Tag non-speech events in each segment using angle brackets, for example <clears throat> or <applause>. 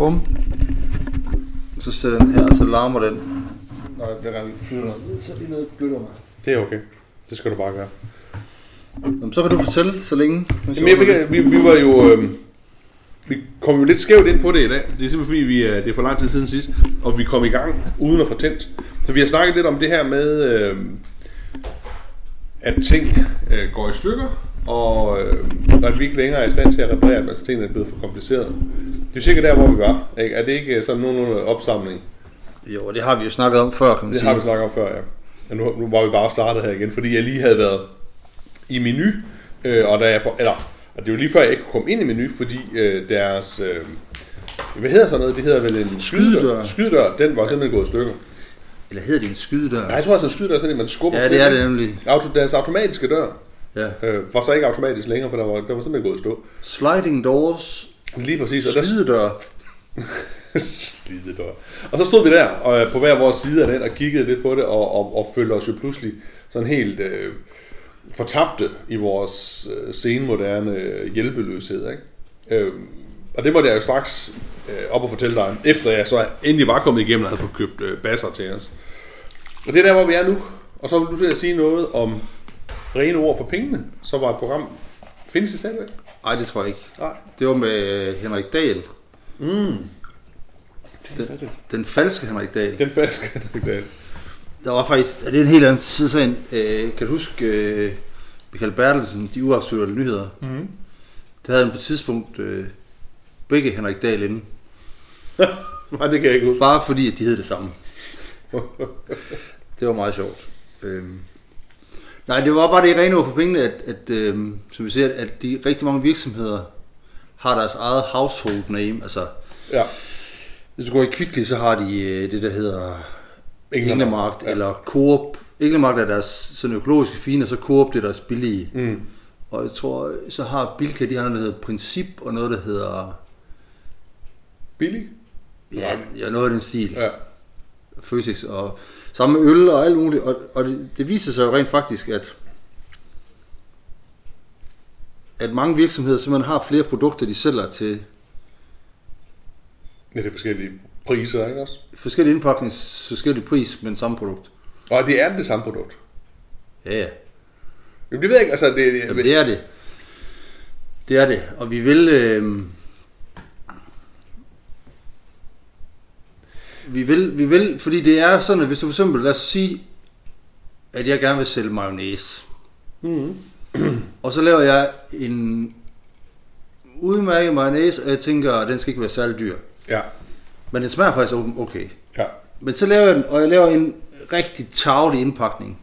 Bum. Så sætter den her, og så larmer den. Når jeg bliver gang flytter noget, så lige noget bløder mig. Det er okay. Det skal du bare gøre. Jamen, så kan du fortælle så længe. Jamen, jeg, vi, vi, vi var jo... Øh, vi kom jo lidt skævt ind på det i dag. Det er simpelthen fordi, vi, er- det er for lang tid siden sidst, og vi kom i gang uden at få tændt. Så vi har snakket lidt om det her med, øh, at ting øh, går i stykker, og øh, at vi ikke længere er i stand til at reparere, dem, altså tingene er blevet for komplicerede. Det er cirka der, hvor vi var. Ikke? Er det ikke sådan nogen opsamling? Jo, det har vi jo snakket om før, kan man Det sige. har vi snakket om før, ja. Men nu, nu var vi bare startet her igen, fordi jeg lige havde været i menu, øh, og da jeg på, eller, og det var lige før jeg ikke kunne komme ind i menu, fordi øh, deres, øh, hvad hedder sådan noget, det hedder vel en Skydedør. skydedør, den var simpelthen gået i stykker. Eller hedder det en skydedør? Nej, jeg tror altså en skydedør sådan en, man skubber Ja, det er det nemlig. Auto, deres automatiske dør Ja. øh, var så ikke automatisk længere, for der var, der var simpelthen gået i stå. Sliding doors, Lige præcis, og der, skydedør. <laughs> Slidedør. Og så stod vi der og, øh, på hver vores side af den og kiggede lidt på det og, og, og følte os jo pludselig sådan helt øh, fortabte i vores øh, senmoderne øh, hjælpeløshed. Ikke? Øh, og det måtte jeg jo straks øh, op og fortælle dig, efter jeg så endelig var kommet igennem og havde fået købt øh, basser til os. Og det er der, hvor vi er nu. Og så vil du til at sige noget om rene ord for pengene, som var et program. Findes det stadigvæk? Nej, det tror jeg ikke. Nej. Det var med Henrik Dahl. Mm. Den, den falske Henrik Dahl. Den falske Henrik Dahl. Der var faktisk, ja, det er en helt anden side sagen. Øh, kan du huske øh, Michael Bertelsen, de uaktuelle nyheder? Mm. Der havde han på et tidspunkt øh, begge Henrik Dahl inde. <laughs> Nej, det kan jeg ikke huske. Bare fordi, at de hed det samme. <laughs> det var meget sjovt. Øhm. Nej, det var bare det rene ord for pengene, at, at øhm, som vi ser, at de rigtig mange virksomheder har deres eget household name. Altså, Ja. hvis du går i Kvickly, så har de øh, det, der hedder Englemarkt, Ja. ja. eller Coop. Englemarkt er deres sådan økologiske fine, og så Coop det er deres billige. Mm. Og jeg tror, så har Bilka, de har noget, der hedder Princip, og noget, der hedder... Billig? Ja, ja noget af den stil. Ja. Føtex og samme øl og alt muligt. Og, og det, det viser sig jo rent faktisk, at at mange virksomheder simpelthen har flere produkter, de sælger til Ja, det er forskellige priser, ikke også? forskellige indpaknings, forskellige pris, men samme produkt. Og det er det samme produkt. Ja, ja. Jamen, det ved jeg ikke, altså det, det, Jamen, det er det. Det er det. Og vi vil... Øh, vi vil, vi vil, fordi det er sådan, at hvis du for eksempel, lad os sige, at jeg gerne vil sælge mayonnaise. mm. Og så laver jeg en udmærket mayonnaise, og jeg tænker, at den skal ikke være særlig dyr. Ja, Men den smager faktisk okay. ja. Men så laver jeg den, og jeg laver en rigtig tavlig indpakning.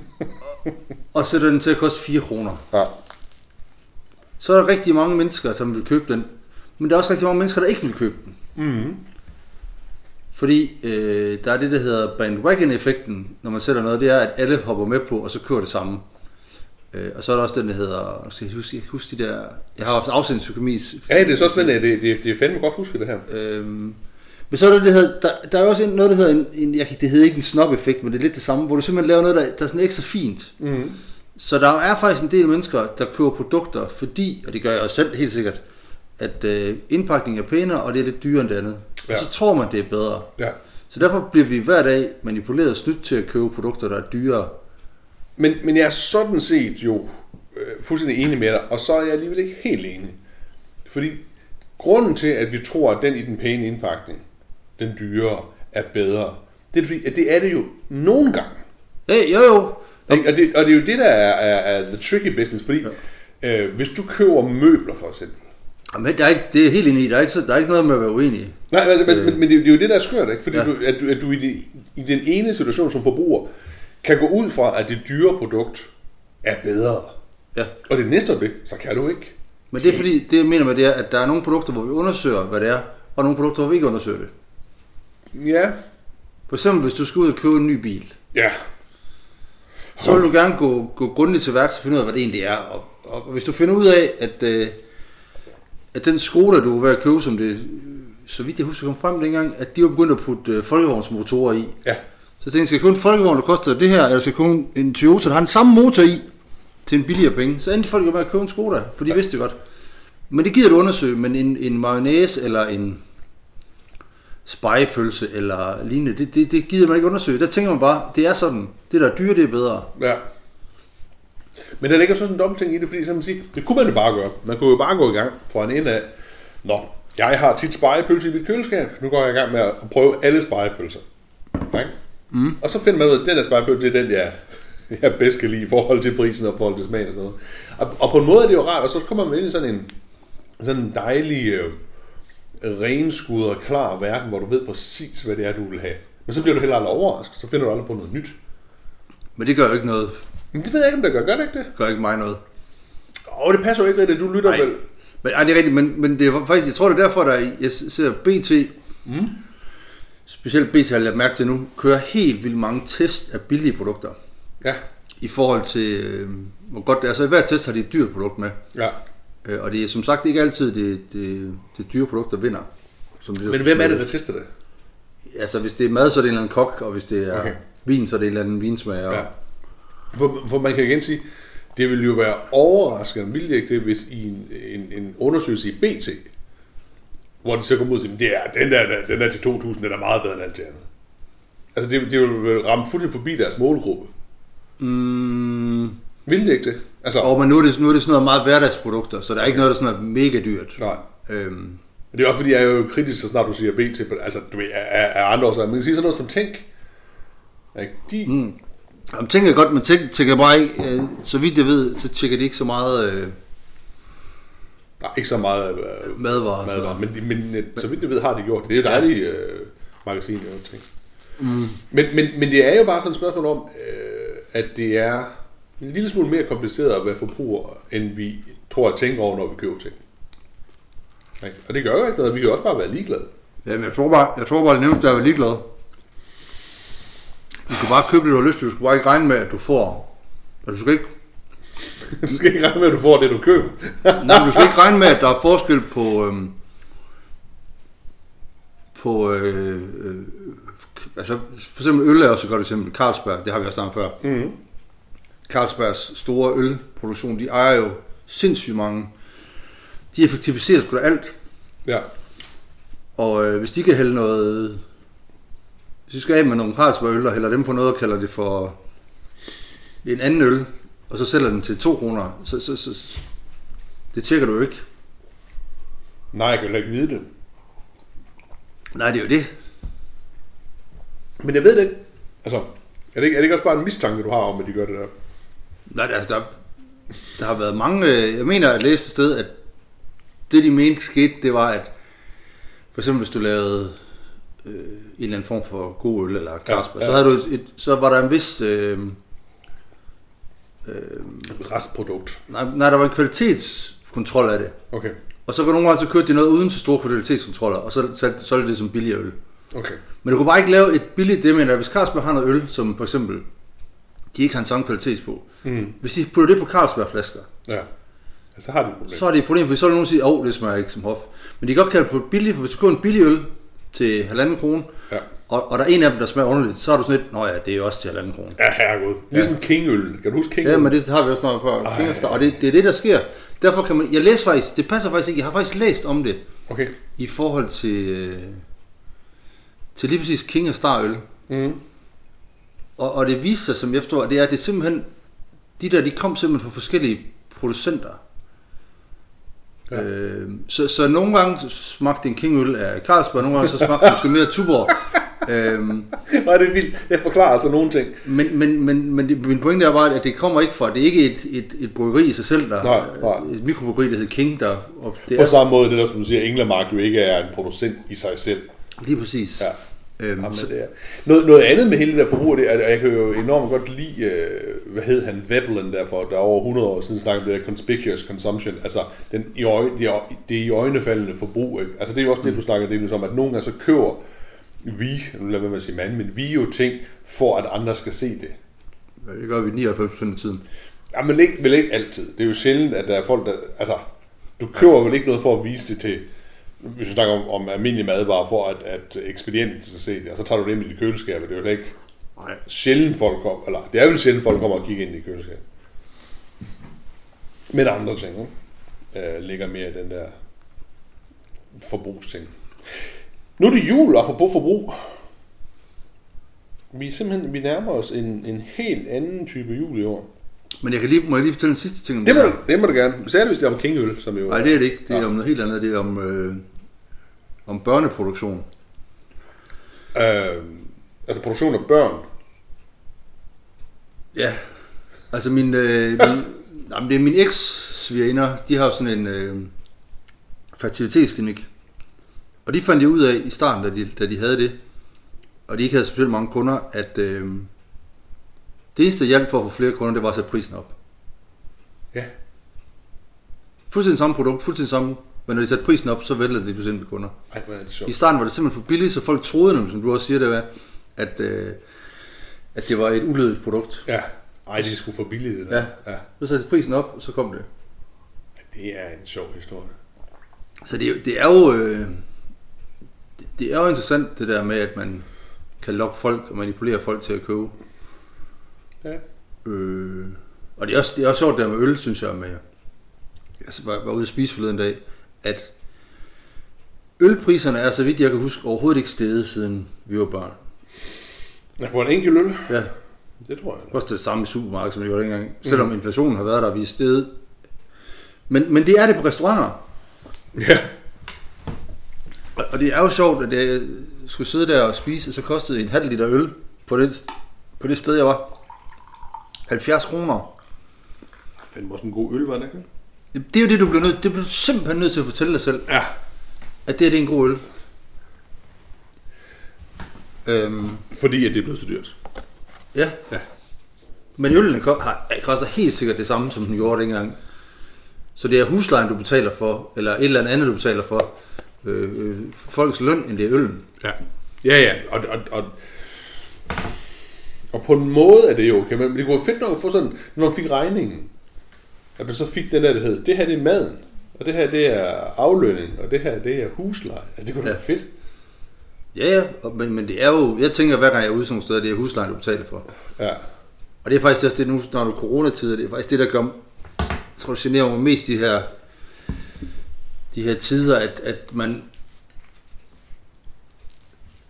<laughs> og sætter den til at koste 4 kroner. ja. Så er der rigtig mange mennesker, som vil købe den. Men der er også rigtig mange mennesker, der ikke vil købe den. Mm. Fordi øh, der er det, der hedder bandwagon-effekten, når man sælger noget, det er, at alle hopper med på, og så kører det samme. Øh, og så er der også den, der hedder, skal jeg huske, huske de der, jeg har haft afsendingsøkonomi. Ja, det er så spændende. Det, det, det er fandme godt huske det her. Øhm, men så er der, det hedder, der, der er også noget, der hedder en, en jeg, kan- det hedder ikke en snob-effekt, men det er lidt det samme, hvor du simpelthen laver noget, der, der er sådan ekstra fint. Mm. Så der er faktisk en del mennesker, der køber produkter, fordi, og det gør jeg også selv helt sikkert, at øh, indpakningen er pænere, og det er lidt dyrere end det andet. Ja. Og så tror man, det er bedre. Ja. Så derfor bliver vi hver dag manipuleret og snydt til at købe produkter, der er dyrere. Men, men jeg er sådan set jo øh, fuldstændig enig med dig, og så er jeg alligevel ikke helt enig. Fordi grunden til, at vi tror, at den i den pæne indpakning, den dyre, er bedre, det er fordi, at det er det jo nogle gange. Hey, jo jo, Ikke? Og, det, og det er jo det, der er, er, er the tricky business, fordi ja. øh, hvis du køber møbler for eksempel, men der er ikke, det er helt enig i, der er ikke, der er ikke noget med at være uenig. Nej, altså, øh. men, men det, er jo- det er jo det, der er skørt, ikke? Fordi Ja. du, at, du, at du i, det, i den ene situation som forbruger, kan gå ud fra, at det dyre produkt er bedre. Ja. Og det næste øjeblik, så kan du ikke. Men det er fordi, det jeg mener med det er, at der er nogle produkter, hvor vi undersøger, hvad det er, og nogle produkter, hvor vi ikke undersøger det. Ja. For eksempel, hvis du skal ud og købe en ny bil, Ja. så vil du gerne gå, gå grundigt til værks og finde ud af, hvad det egentlig er. Og, og hvis du finder ud af, at, øh, at den Skoda, du er ved at købe, som det, så vidt jeg husker kom frem dengang, at de var begyndt at putte øh, folkevognsmotorer i. Ja. Så jeg tænkte, skal jeg købe en folkevogn, der koster det her, eller skal jeg købe en Toyota, der har den samme motor i, til en billigere penge. Så endte folk jo med at købe en Skoda, for de vidste det godt. Men det gider du undersøge, men en, en mayonnaise eller en spejepølse eller lignende, det, det, det gider man ikke undersøge. Der tænker man bare, det er sådan, det der er dyre, det er bedre. Ja. Men der ligger så sådan en dum ting i det, fordi som man siger, det kunne man jo bare gøre. Man kunne jo bare gå i gang fra en ende af. Nå, jeg har tit spejepølse i mit køleskab. Nu går jeg i gang med at prøve alle spejepølser. Okay? Mm. Og så finder man ud af, at den der spejepølse, det er den, jeg, <laughs> jeg bedst kan lide i forhold til prisen og forhold til smagen og sådan noget. Og, og på en måde er det jo rart, og så kommer man ind i sådan en, sådan en dejlig, øh, renskud og klar verden, hvor du ved præcis, hvad det er, du vil have. Men så bliver du heller aldrig overrasket, så finder du aldrig på noget nyt. Men det gør jo ikke noget. Men det ved jeg ikke, om det gør. Gør det ikke det? gør ikke mig noget. Åh, oh, det passer jo ikke rigtigt. Du lytter Nej. vel. Men, ej, det er rigtigt, men, men det er faktisk, jeg tror, det er derfor, der er- jeg ser BT, mm. specielt BT har jeg mærke til nu, kører helt vildt mange test af billige produkter Ja. i forhold til, øh, hvor godt det er. Så i hver test har de et dyrt produkt med. ja. Øh, og det er som sagt ikke altid det, det, det dyre produkt, der vinder. Som det, Men hvem er det, der tester det? Altså, hvis det er mad, så er det en eller anden kok, og hvis det er okay. vin, så er det en eller anden vinsmager. Ja. For, for man kan igen sige, det ville jo være overraskende, vil det ikke det, hvis i en, en, en undersøgelse i BT, hvor de så kommer ud og siger, det er, den der, den der til 2.000, den er meget bedre end alt det andet. Altså, det, det vil ramme fuldstændig forbi deres målgruppe. Mm, Vil det ikke det? Altså, og men nu er, det, nu er det sådan noget meget hverdagsprodukter, så der er ikke noget, der sådan er mega dyrt. nej. Øhm, Det er også fordi, jeg er jo kritisk, så snart du siger BT, altså, du ved, er, er andre årsager. Man kan sige sådan noget som Tænk. Ikke? De, mm. Jamen, tænker jeg godt, men tænker, tænker bare øh, så vidt jeg ved, så tjekker de ikke så meget øh, Nej, ikke så meget øh, madvarer. madvarer, så. men, men øh, så vidt jeg ved, har de gjort det. Det er jo dejligt øh, magasin, jeg ting. Mm. Men, men, men det er jo bare sådan et spørgsmål om, øh, at det er en lille smule mere kompliceret at være forbruger, end vi tror at tænke over, når vi køber ting. Ikke? Og det gør jo ikke noget, vi kan jo også bare være ligeglade. Jamen, jeg tror bare, jeg tror bare, det nemmeste er at være ligeglad. Du skal bare købe det, du har lyst til. Du skal bare ikke regne med, at du får... Du skal ikke, du skal ikke regne med, at du får det, du køber. <laughs> nej, men du skal ikke regne med, at der er forskel på... Øhm, på øh, øh, altså, for eksempel øl er også et godt eksempel. Carlsberg, det har vi også snakket før. Mm. Carlsbergs store ølproduktion, de ejer jo sindssygt mange. De effektiviserer sgu da alt. Ja. Og øh, hvis de kan hælde noget... Hvis de skal af med nogle Carlsberg-øl og hælder dem på noget og kalder det for en anden øl, og så sælger den til 2 kroner, så, så, så, det tjekker du jo ikke. Nej, jeg kan heller ikke vide det. Nej, det er jo det. Men jeg ved det ikke. Altså, er det ikke, er det ikke også bare en mistanke, du har om, at de gør det der? Nej, altså, der, der har været mange... øh, Jeg mener at læse et sted, at det de mente skete, det var, at for eksempel hvis du lavede øh, en eller anden form for god øl eller Carlsberg, Ja, ja, så, havde du et, et, så var der en vis... Øh, Restprodukt. nej, nej, der var en kvalitetskontrol af det. Okay. Og så var nogle gange, så kørte de noget uden så store kvalitetskontroller, og så solgte solgte det som billig øl. Okay. Men du kunne bare ikke lave et billigt, det jeg, hvis Carlsberg har noget øl, som for eksempel, de ikke har en samme kvalitet på. Mm. Hvis de putter det på Carlsberg-flasker, Ja. ja. Så har de et problem. så er det et problem, for så der nogen, der siger, åh, oh, det smager ikke som hof. Men de kan godt kalde det på billigt, for hvis du køber en billig øl til halvanden krone, Ja. og, og der er en af dem, der smager underligt, så er du sådan lidt, nå ja, det er også til halvanden krone. Ja, herregud. Ligesom Kingøl. Kan du huske Kingøl? Ja, men det har vi også snakket før. Ej. Og det, det er det, der sker. Derfor kan man, jeg læser faktisk, det passer faktisk ikke, jeg har faktisk læst om det, Okay. i forhold til, øh, til lige præcis King og Star øl. Mm. Og, og det viser sig, som jeg forstår, det er, at det er simpelthen, de der, de kom simpelthen fra forskellige producenter. Ja. Øh, så, så nogle gange smagte en Kingøl af Carlsberg, nogle gange så smagte den måske mere Tuborg. <laughs> øhm, Nej, det er vildt. Det forklarer altså nogle ting. men, men, men, men det, min pointe er bare, at det kommer ikke fra, det er ikke et, et, et bryggeri i sig selv, der, Nej, nej. et mikrobryggeri, der hedder King, der, og det På er samme måde, det der, som du siger, Englemark jo ikke er en producent i sig selv. lige præcis. Ja. Øhm, Jamen, så, det er. Noget, noget andet med hele det der forbrug, det er, at jeg kan jo enormt godt lide, øh, hvad hed han, Veblen der for, der er over 100 år siden snakkede om det der conspicuous consumption, altså den i øje, det, er, det i øjnefaldende forbrug, ikke? Altså det er jo også det, du snakker det om, at nogle gange så køber vi, nu jeg være med at sige mand, men vi jo ting, for at andre skal se det. det gør vi 99% af tiden. Ja, men ikke, vel ikke altid. Det er jo sjældent, at der er folk, der... Altså, du køber vel ikke noget for at vise det til... Hvis du snakker om, om almindelige madvarer, for at, at ekspedienten skal se det, og så tager du det ind i dit køleskab, det er jo ikke Nej. sjældent folk kommer, eller det er vel sjældent folk kommer og kigger ind i køleskabet. Med andre ting, ikke? øh, ligger mere i den der forbrugsting. Nu er det jul, apropos forbrug. Vi er simpelthen, vi nærmer os en, en helt anden type jul i år. Men jeg kan lige, må jeg lige fortælle en sidste ting om Det må, du, det må du gerne. Særligt hvis det er om kingøl, som jo Nej, det er det ikke. Det er Ja. om noget helt andet. Det er om, øh, om børneproduktion. Øh, altså produktion af børn. Ja. Altså min, øh, min, jamen, det er min eks-svigerinder, de har jo sådan en øh, fertilitetsklinik. Og de fandt jo ud af i starten, da de, da de havde det, og de ikke havde specielt mange kunder, at øh, det eneste hjælp for at få flere kunder, det var at sætte prisen op. Ja. Fuldstændig samme produkt, fuldstændig samme, men når de satte prisen op, så væltede det pludselig med kunder. Ej, hvor er det I sjovt. starten var det simpelthen for billigt, så folk troede, som du også siger, det var, at, øh, at det var et ulødigt produkt. Ja. Ej, det er sgu for billigt, det der. Ja. ja. Så satte prisen op, og så kom det. Det er en sjov historie. Så det, er jo- det er jo øh, det- er jo interessant det der med, at man kan lokke folk og manipulere folk til at købe. Ja. Øh, og det er, også, det er også sjovt der med øl, synes jeg, med, altså var, var ude at spise forleden dag, at ølpriserne er, så vidt jeg kan huske, overhovedet ikke steget, siden vi var børn. Jeg får en enkelt øl. Ja, Det tror jeg. det koster det samme i supermarkedet, som det gjorde dengang. Selvom inflationen har været der, vi er steget. Men, men det er det på restauranter. Ja. Og- Og det er jo sjovt, at jeg skulle sidde der og spise, og så kostede en halv liter øl på det, på det sted, jeg var. 70 kroner. Fandme også en god øl, var det ikke? Det er jo det, du bliver nødt, det bliver du simpelthen nødt til at fortælle dig selv, Ja. at det, her, det er en god øl. Øhm, Fordi at det er blevet så dyrt. ja. Ja. Men øllen ko- har, koster helt sikkert det samme, som den gjorde dengang. Så det er huslejen, du betaler for, eller et eller andet, du betaler for. Øh, øh, folks løn, end det er øllen. Ja. Ja, ja. Og, og, og, og på en måde er det jo okay, men det kunne være fedt nok at få sådan, når man fik regningen, at man så fik den der, der hed, det her det er maden, og det her det er aflønning, og det her det er husleje. Altså det kunne da Ja. være fedt. Ja, ja, og- men, men det er jo, jeg tænker hver gang jeg er ude sådan nogle steder, det er huslejen, du betaler for. Ja. Og det er faktisk også det, nu når du er coronatider, det er faktisk det, der gør, jeg tror, generer mig mest de her, de her tider, at, at man,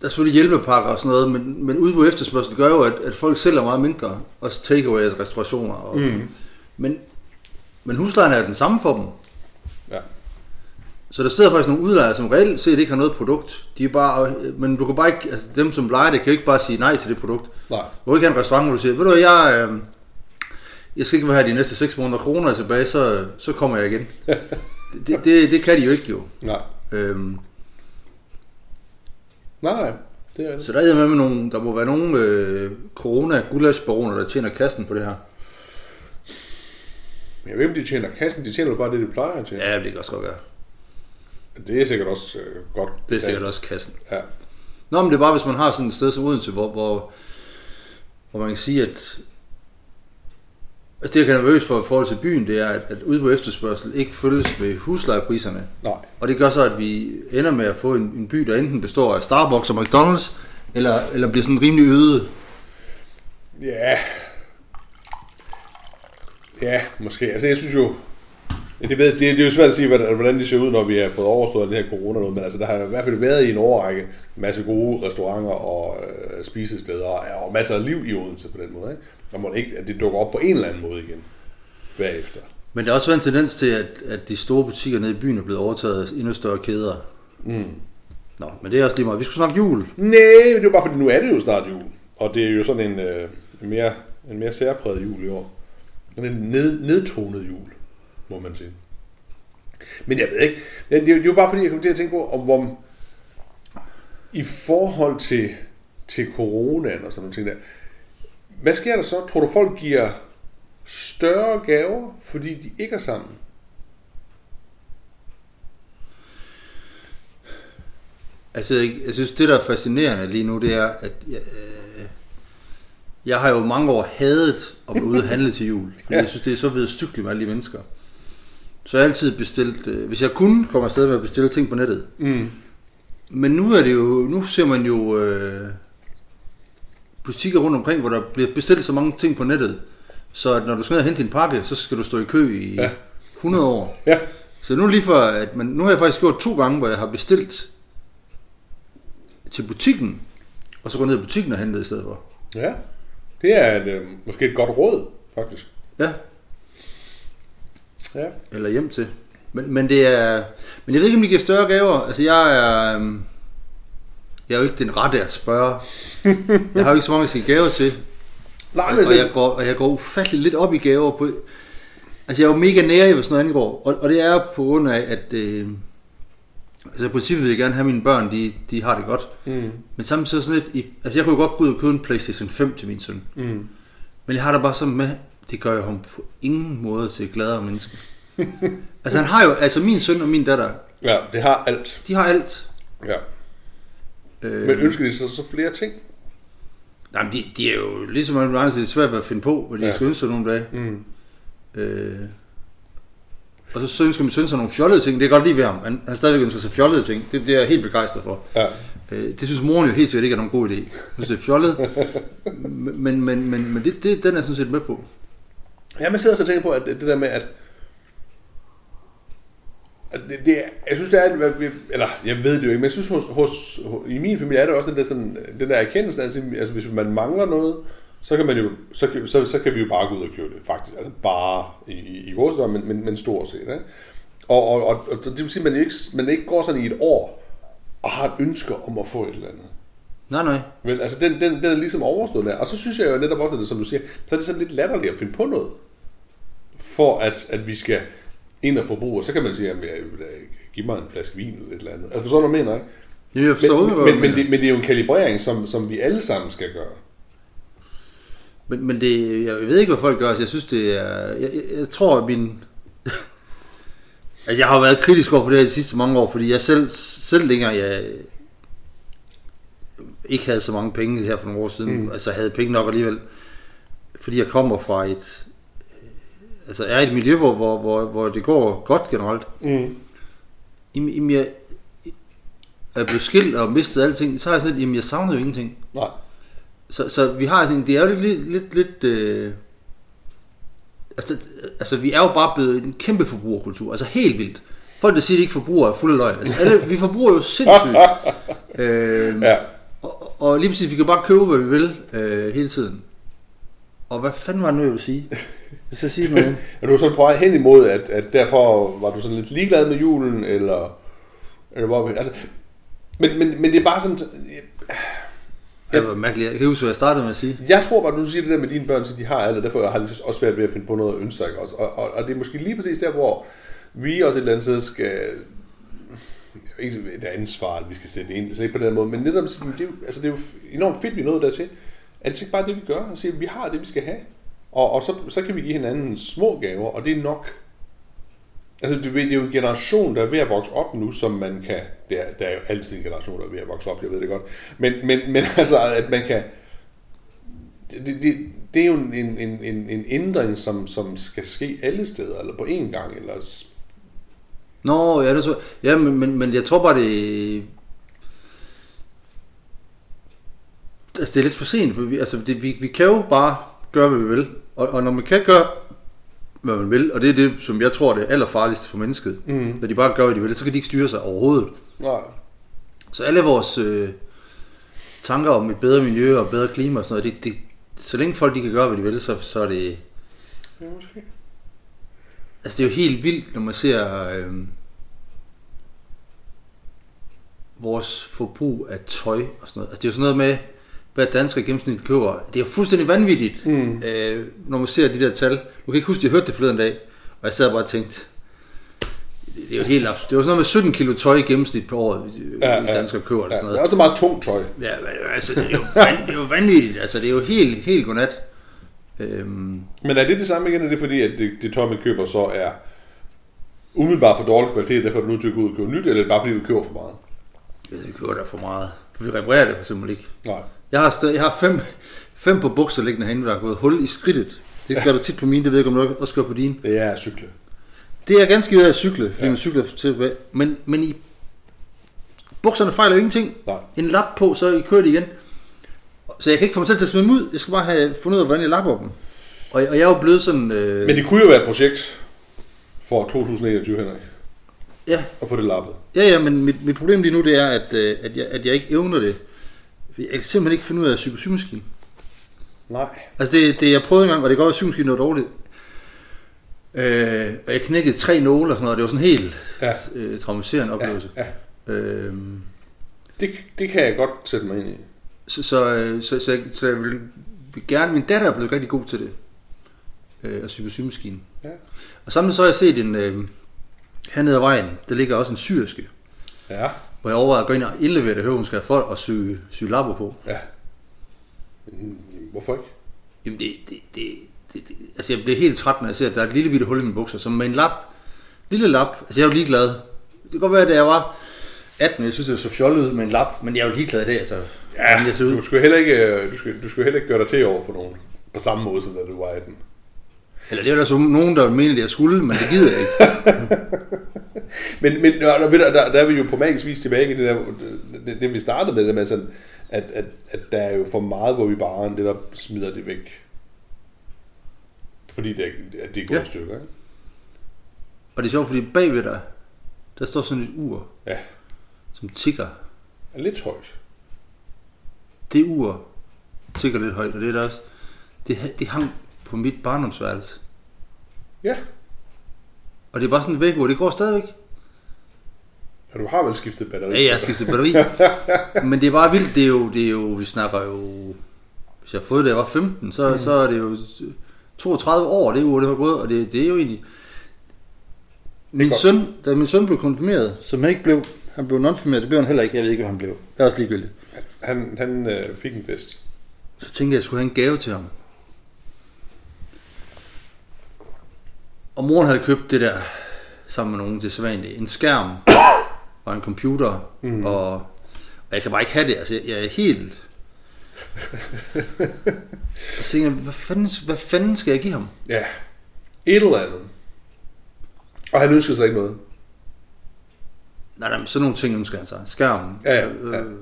der er selvfølgelig hjælpepakker og sådan noget, men, men udbud efterspørgsel gør jo, at, at folk sælger meget mindre, også takeaways, restaurationer. Og, Mm. men, men huslejen er den samme for dem. Så der sidder faktisk nogle udlejere, som reelt set ikke har noget produkt. De er bare, men du kan bare ikke, altså dem som leger det, kan ikke bare sige nej til det produkt. Nej. Du kan ikke have en restaurant, hvor du siger, ved du hvad, jeg, øh, jeg skal ikke have de næste 6 måneder kroner tilbage, så, så kommer jeg igen. <laughs> det, det, det kan de jo ikke jo. Nej. Øhm, Nej, nej. Det er det. så der er med, med nogle, der må være nogle øh, corona gullaschbaroner der tjener kassen på det her. Jeg ved, om de tjener kassen, de tjener bare det, de plejer at tjene. Ja, det kan også godt være. Det er sikkert også øh, godt. Det er sikkert også kassen. Ja. Nå, men det er bare, hvis man har sådan et sted som Odense, hvor, hvor, hvor man kan sige, at altså det, jeg kan være nervøs for i forhold til byen, det er, at, at udbud og efterspørgsel ikke følges med huslejepriserne. Nej. Og det gør så, at vi ender med at få en, en by, der enten består af Starbucks og McDonald's, eller, eller bliver sådan rimelig øde. Ja. Ja, måske. Altså, jeg synes jo... Ja, det, ved, det, det er jo svært at sige, hvordan, det ser ud, når vi har fået overstået det her corona noget, men altså, der har i hvert fald været i en overrække en masse gode restauranter og øh, spisesteder og, og masser af liv i Odense på den måde. Ikke? Og må ikke, at det dukker op på en eller anden måde igen bagefter. Men der er også været en tendens til, at, at de store butikker nede i byen er blevet overtaget af endnu større kæder. Mm. Nå, men det er også lige meget. Vi skulle snakke jul. Nej, men det er jo bare fordi, nu er det jo snart jul. Og det er jo sådan en, øh, en, mere, en mere særpræget jul i år. En ned, nedtonet jul, må man sige. Men jeg ved ikke, det er, det jo bare fordi, jeg kom til at tænke på, om hvor, i forhold til, til coronaen og sådan nogle ting der, hvad sker der så? Tror du, folk giver større gaver, fordi de ikke er sammen? Altså, jeg, jeg synes, det der er fascinerende lige nu, det er, at jeg, øh, jeg har jo mange år hadet at være ude og handle til jul. Fordi Ja. jeg synes, det er så vedstykkeligt med alle de mennesker. Så jeg har altid bestilt, øh, hvis jeg kunne komme afsted med at bestille ting på nettet. Mm. Men nu er det jo, nu ser man jo øh, butikker rundt omkring, hvor der bliver bestilt så mange ting på nettet, så at når du skal ned og hente din pakke, så skal du stå i kø i Ja. ja. 100 år. Ja. Så nu lige for, at man, nu har jeg faktisk gjort to gange, hvor jeg har bestilt til butikken, og så går ned i butikken og hentet i stedet for. Ja, det er et, øh, måske et godt råd, faktisk. Ja, Ja. eller hjem til. Men, men det er... Men jeg ved ikke, om de giver større gaver. Altså, jeg er... øhm, Jeg er jo ikke den rette at spørge. <laughs> Jeg har jo ikke så mange at sige gaver til. Nej, Og, men og, jeg så, går, og jeg går ufattelig lidt op i gaver på... Altså, jeg er jo mega nære, hvis noget angår. Og, og det er på grund af, at... Øh, altså, i princippet vil jeg gerne have mine børn, de, de har det godt. mm, Men samtidig så sådan lidt... I, altså, jeg kunne jo godt gå ud og købe en Playstation 5 til min søn. mm. Men jeg har da bare sådan med, det gør jeg ham på ingen måde til gladere menneske. <laughs> altså han har jo, altså min søn og min datter, ja, det har alt. de har alt. Ja. Øh, Men ønsker de så, så flere ting? nej, men de, de er jo ligesom mange gange, det er svært at finde på, hvad de Ja. skal ønske sig nogle dage. Mm. Øh, og så, så ønsker min søn sig nogle fjollede ting. Det er godt lige ved ham. Han, han stadigvæk ønsker sig fjollede ting. Det, det er jeg helt begejstret for. Ja. Øh, det synes moren jo helt sikkert ikke er nogen god idé. Jeg synes, det er fjollet. <laughs> men men, men, men det, det, den er jeg sådan set med på. Ja, man sidder så og tænker på, at det der med, at at det, det, jeg synes, det er, eller jeg ved det jo ikke, men jeg synes, hos, hos, i min familie er det også den der, sådan, den der erkendelse, altså, altså hvis man mangler noget, så kan, man jo, så, kan, så, så kan vi jo bare gå ud og købe det, faktisk. Altså bare i, i, i vores men, men, men stort set. Ikke? Og, og, og, og, så det vil sige, at man ikke, man ikke går sådan i et år og har et ønske om at få et eller andet. Nej, nej. Men altså, den, den, den er ligesom overstået der. Og så synes jeg jo netop også, at det, som du siger, så er det sådan lidt latterligt at finde på noget, for at, at vi skal ind og forbruge. Så kan man sige, da give mig en flaske vin eller et eller andet. Altså, forstår du, hvad jeg mener, ikke? Jamen, jeg forstår Men, men, men, det, men det er jo en kalibrering, som, som vi alle sammen skal gøre. Men, men det, jeg ved ikke, hvad folk gør. Altså, jeg synes, det er... Jeg, jeg, jeg tror, at min... <laughs> altså, jeg har været kritisk over for det her de sidste mange år, fordi jeg selv, selv længere, jeg ikke havde så mange penge her for nogle år siden, mm. altså havde penge nok alligevel, fordi jeg kommer fra et, altså er i et miljø, hvor, hvor, hvor, hvor det går godt generelt. Mm. Jamen, jamen, jeg er blevet skilt og mistet alting, så har jeg sådan jamen jeg savner jo ingenting. Nej. Så, så vi har sådan, det er jo lidt, lidt, lidt øh, altså, altså vi er jo bare blevet en kæmpe forbrugerkultur, altså helt vildt. Folk, der siger, at de ikke forbruger, er fulde af løgn. Altså, alle, vi forbruger jo sindssygt. <laughs> øh, Ja. og, og lige præcis, vi kan bare købe, hvad vi vil øh, hele tiden. Og hvad fanden var det nu, jeg ville sige? Jeg skal sige noget. <laughs> Er du så på vej hen imod, at, at derfor var du sådan lidt ligeglad med julen, eller, eller hvor, altså, men, men, men det er bare sådan, Det var mærkeligt. Jeg kan huske, hvad jeg startede med at sige. Jeg tror bare, du siger det der med dine børn, at de har alt, og derfor har de også svært ved at finde på noget at ønske sig. Og, og, og det er måske lige præcis der, hvor vi også et eller andet sted skal ikke et ansvar, at vi skal sætte ind, så ikke på den måde, men netop, det er, jo- altså, det er jo enormt fedt, vi er nået dertil. Er det ikke bare det, vi gør? Og siger, at vi har det, vi skal have. Og, og så, så kan vi give hinanden små gaver, og det er nok. Altså, det, det er jo en generation, der er ved at vokse op nu, som man kan... Det er, der er jo altid en generation, der er ved at vokse op, jeg ved det godt. Men, men, men <laughs> altså, at man kan... Det, det, det, er jo en, en, en, en, ændring, som, som skal ske alle steder, eller på én gang, eller... Nå, ja, det tror jeg. Ja, men, men, men jeg tror bare, det... Altså, det er lidt for sent, for vi, altså, det, vi, vi kan jo bare gøre, hvad vi vil. Og, og når man kan gøre, hvad man vil, og det er det, som jeg tror, det er allerfarligste for mennesket, Mm. når de bare gør, hvad de vil, så kan de ikke styre sig overhovedet. Nej. Så alle vores øh, tanker om et bedre miljø og bedre klima og sådan noget, det, det, så længe folk de kan gøre, hvad de vil, så, så er det... Ja, måske. Altså det er jo helt vildt, når man ser øh, vores forbrug af tøj og sådan noget. Altså det er jo sådan noget med, hvad dansker i gennemsnit køber. Det er fuldstændig vanvittigt, Mm. øh, når man ser de der tal. Du kan ikke huske, at jeg hørte det forleden dag, og jeg sad bare og tænkte, det det er jo helt absurd. Det er jo sådan noget med 17 kilo tøj i gennemsnit på året, ja, ja, danskere køber. Eller Ja, sådan det noget. er også meget tungt tøj. Ja, altså, det er, jo van, det er jo vanvittigt. Altså, det er jo helt, helt godnat. Øhm, Men er det det samme igen? Er det fordi, at det, det tøj, man køber, så er umiddelbart for dårlig kvalitet, derfor er du nødt til at gå ud og købe nyt, eller er det bare fordi, vi køber for meget? ved, vi køber der for meget. For vi reparerer det for eksempel ikke. Nej. Jeg har, stadig, jeg har fem, fem på bukser liggende herinde, der er gået hul i skridtet. Det gør du tit på mine, det ved jeg ikke, om du også gør på dine. Det er cykle. Det er ganske ved at cykle, fordi Ja. man cykler tilbage. Men, men i bukserne fejler jo ingenting. Nej. En lap på, så kører de igen. Så jeg kan ikke få mig selv til at smide dem ud. Jeg skal bare have fundet ud af, hvordan jeg lapper dem. Og, og jeg er jo blevet sådan... Øh, Men det kunne jo være et projekt for 2021, Henrik. Ja, og få det lappet. ja, ja men mit, mit problem lige nu, det er, at, øh, at, jeg, at jeg ikke evner det. Jeg kan simpelthen ikke finde ud af psykosymaskine. Nej. Altså det, det jeg prøvede engang, og det går at symaskinen var dårligt. Øh, og jeg knækkede tre nåle og sådan noget, det var sådan en helt Ja. øh, traumatiserende Ja, oplevelse. ja. Øh, Det, det kan jeg godt sætte mig ind i. så, så, øh, så, så, jeg, så jeg vil, vil gerne, min datter er blevet rigtig god til det. Øh, at sy på symaskinen. Ja. Og samtidig så har jeg set en, øh, hernede ad vejen, der ligger også en syrske, Ja. Hvor jeg overvejer at gå ind og indlevere det, have folk og sy, sy lapper på. Ja. Hvorfor ikke? Jamen det, det, det, det, det, altså jeg bliver helt træt, når jeg ser, at der er et lille bitte hul i mine bukser, som med en lap, lille lap, altså jeg er jo ligeglad. Det kan godt være, at jeg var 18, jeg synes, det så fjollet ud med en lap, men jeg er jo ligeglad i det, altså. hvordan jeg ser ud. du skal heller ikke, øh, du skal, du skal heller ikke gøre dig til over for nogen. På samme måde, som da du var 18. Eller det er der så nogen, der mener, at jeg skulle, men det gider jeg ikke. <laughs> Men, men der, der, der, er vi jo på magisk vis tilbage i det der, det, det vi startede med, det med sådan, at, at, at der er jo for meget, hvor vi bare det der smider det væk. Fordi det, er- at det er gået Ja. stykker, ikke? Og det er sjovt, fordi bagved dig, der står sådan et ur, Ja, som tigger. er lidt højt. Det ur tigger lidt højt, og det er der også, det, det hang på mit barndomsværelse. Ja, Og det er bare sådan et vægur, det går stadigvæk. Og du har vel skiftet batteri? Ja, jeg har skiftet batteri. <laughs> Men det er bare vildt, det er jo, det er jo vi snakker jo, hvis jeg har fået det, jeg var 15, så, mm. så er det jo 32 år, det ur, det har gået, og det, det er jo egentlig... Min godt. søn, da min søn blev konfirmeret, som han ikke blev, han blev non-firmeret, det blev han heller ikke, jeg ved ikke, hvad han blev. Det er også ligegyldigt. Han, han øh, fik en fest. Så tænkte jeg, at jeg skulle have en gave til ham. Og moren havde købt det der, sammen med nogen til sædvanligt, en skærm og en computer, mm. og, og jeg kan bare ikke have det, altså jeg, er helt... Og så tænkte jeg, hvad fanden, hvad fanden skal jeg give ham? Ja, et eller andet. Og han ønskede sig ikke noget. Nej, nej, sådan nogle ting ønsker han sig. Skærmen. Ja, ja, ja. Øh,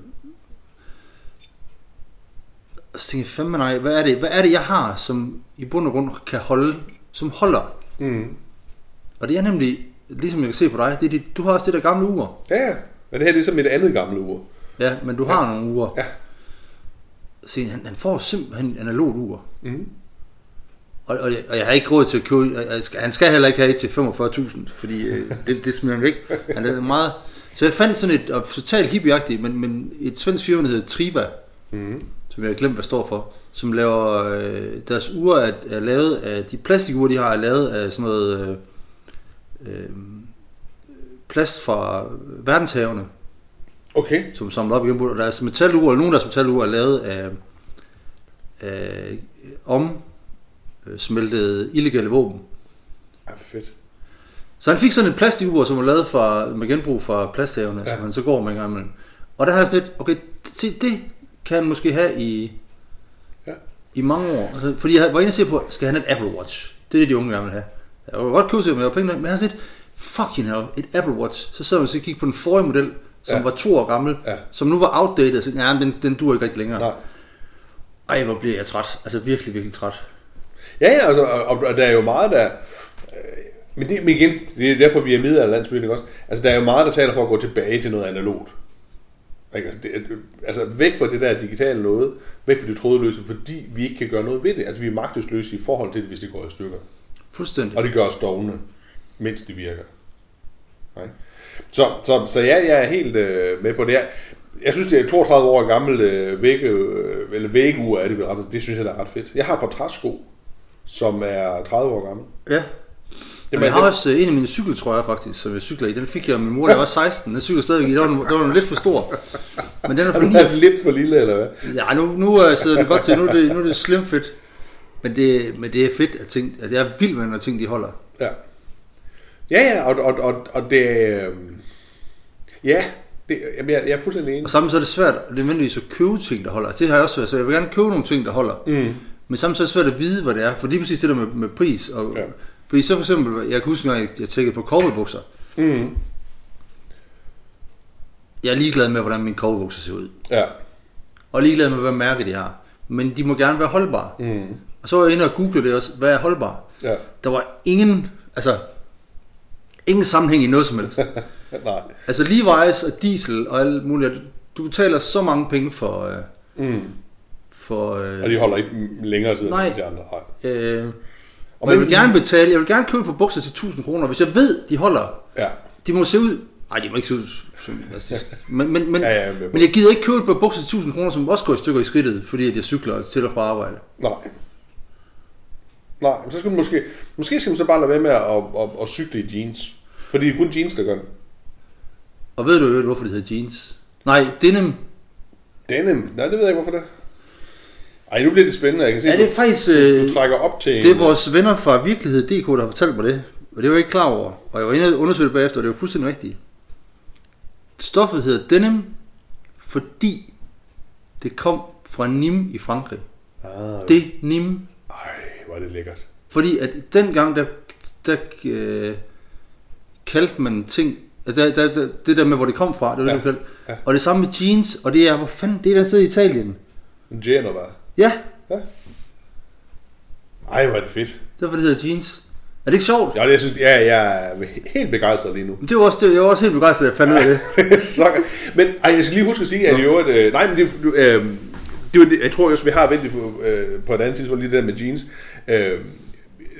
og så tænkte jeg, fandme nej, hvad er det, hvad er det jeg har, som i bund og grund kan holde, som holder? Mm. Og det er nemlig, ligesom jeg kan se på dig, det er dit, du har også det der gamle ur. Ja, ja. Men det her er som et andet gamle ur. Ja, men du har nogle uger. Ja. Se, han, han får simpelthen analogt ur. Mm. Og, og, jeg, og jeg har ikke råd til at købe, jeg- skal, han skal heller ikke have et til 45.000, fordi øh, <laughs> det, det smider han væk. Han er meget, så jeg fandt sådan et, og totalt hippieagtigt, men, men et svensk firma, der hedder Triva, Mm. som jeg har glemt, hvad står for, som laver, øh, deres ure er, er lavet af, de plastikure, de har, er lavet af sådan noget øh, øh, plast fra verdenshavene, Okay. som samler op igen. Og deres metalure, eller nogle af deres metalure er lavet af, af om øh, smeltede illegale våben. Ej, hvor fedt. Så han fik sådan et plastikur, som var lavet fra, med genbrug fra plasthavene, ja. Ja. som han så går med en gang imellem. Og der har jeg sådan lidt, okay, se, det kan han måske have i, Ja. i mange år. Altså, fordi jeg var inde og se på, skal han have et Apple Watch? Det er det, de unge gerne vil have. Jeg var godt til, men jeg var penge nok, men jeg har set, fucking hell, et Apple Watch. Så sad man og så kigge på den forrige model, som Ja. var to år gammel, Ja. som nu var outdated, så ja, den, den dur ikke rigtig længere. Nej. Ej, hvor bliver jeg træt. Altså virkelig, virkelig træt. Ja, ja, altså, og, og, der er jo meget, der... Øh, men, det, men igen, det er derfor, vi er med af landsbyen, ikke også? Altså, der er jo meget, der taler for at gå tilbage til noget analogt. Ikke? Altså, det, er- altså, væk fra det der digitale noget, væk fra det trådløse, fordi vi ikke kan gøre noget ved det. Altså, vi er magtesløse i forhold til det, hvis det går i stykker. Fuldstændig. Og det gør os dogne, mens det virker. Ikke? Så, så, så ja, jeg er helt øh, med på det her. Jeg synes, det er 32 år gammel øh, vægge, øh, eller væggeur, er det vel. Det synes jeg, der er ret fedt. Jeg har et par træsko, som er 30 år gammel. Ja. Jamen, jeg har også øh, en af mine cykeltrøjer faktisk, som jeg cykler i. Den fik jeg af min mor, da jeg var 16. Den cykler stadigvæk i. Den var, den var lidt for stor. Men den er <laughs> for 9. er lidt for lille, eller hvad? Ja, nu, nu øh, sidder det godt til. Nu er det, nu er det slim fit. Men det, men det er fedt, at ting, altså jeg er vild med, når ting de holder. Ja. Ja, ja, og, og, og, og det... Øh, ja, det, jeg, jeg er fuldstændig enig. Og samtidig så er det svært at nødvendigvis at købe ting, der holder. Altså, det har jeg også været, så jeg vil gerne købe nogle ting, der holder. Mm. Men samtidig så er det svært at vide, hvad det er. For lige præcis det der med, med pris. Og, Ja. Fordi så for eksempel, jeg kan huske, når jeg, jeg tjekkede på cowboybukser. Mm. Jeg er ligeglad med, hvordan mine cowboybukser ser ud. Ja. Og ligeglad med, hvad mærke de har. Men de må gerne være holdbare. Mm. Og så var jeg inde og google det også, hvad er holdbar? Ja. Der var ingen, altså, ingen sammenhæng i noget som helst. <laughs> Nej. altså Levi's og diesel og alt muligt. Du betaler så mange penge for... Øh, Mm. for øh, Og de holder ikke længere tid Nej. end de andre. Nej. øh, Og og jeg men- vil gerne betale, jeg vil gerne købe på bukser til 1000 kroner, hvis jeg ved, de holder. Ja. De må se ud... Nej, de må ikke se ud de- <laughs> men, men, men, Ja, ja, på men jeg gider ikke købe et par bukser til 1000 kroner, som også går i stykker i skridtet, fordi at jeg cykler til og fra arbejde. Nej. Nej, men så skal man måske... Måske skal man så bare lade være med at, at, at, at cykle i jeans. Fordi det er kun jeans, der gør det. Og ved du jo, hvorfor det hedder jeans? Nej, denim. Denim. Nej, det ved jeg ikke, hvorfor det Ej, nu bliver det spændende. Jeg kan se, Ja, det er faktisk... Øh, du trækker op til det er en- vores venner fra Virkelighed.dk, der har fortalt mig det. Og det var jeg ikke klar over. Og jeg var inde og undersøge det bagefter, og det var fuldstændig rigtigt. Stoffet hedder denim, fordi det kom fra Nîmes i Frankrig. Ah, Denim. Ej, hvor er det lækkert. Fordi at dengang, der, der øh, kaldte man ting, altså der, der, der, det der med, hvor det kom fra, det var Ja, det, du kaldte. ja. Og det samme med jeans, og det er, hvor fanden, det er der sted i Italien. Genova. Ja, Ej, hvor er det fedt. derfor det hedder jeans. Er det ikke sjovt? Ja, det, jeg synes, ja, jeg er helt begejstret lige nu. Men Det var også, det, jeg var også helt begejstret, at jeg fandt ud af det. Det <laughs> så. Men ej, jeg skal lige huske at sige, at i øvrigt... Øh, nej, men det, øh, det var det, jeg tror også, vi har ventet på, øh, på et andet tidspunkt, lige det der med jeans. Øh,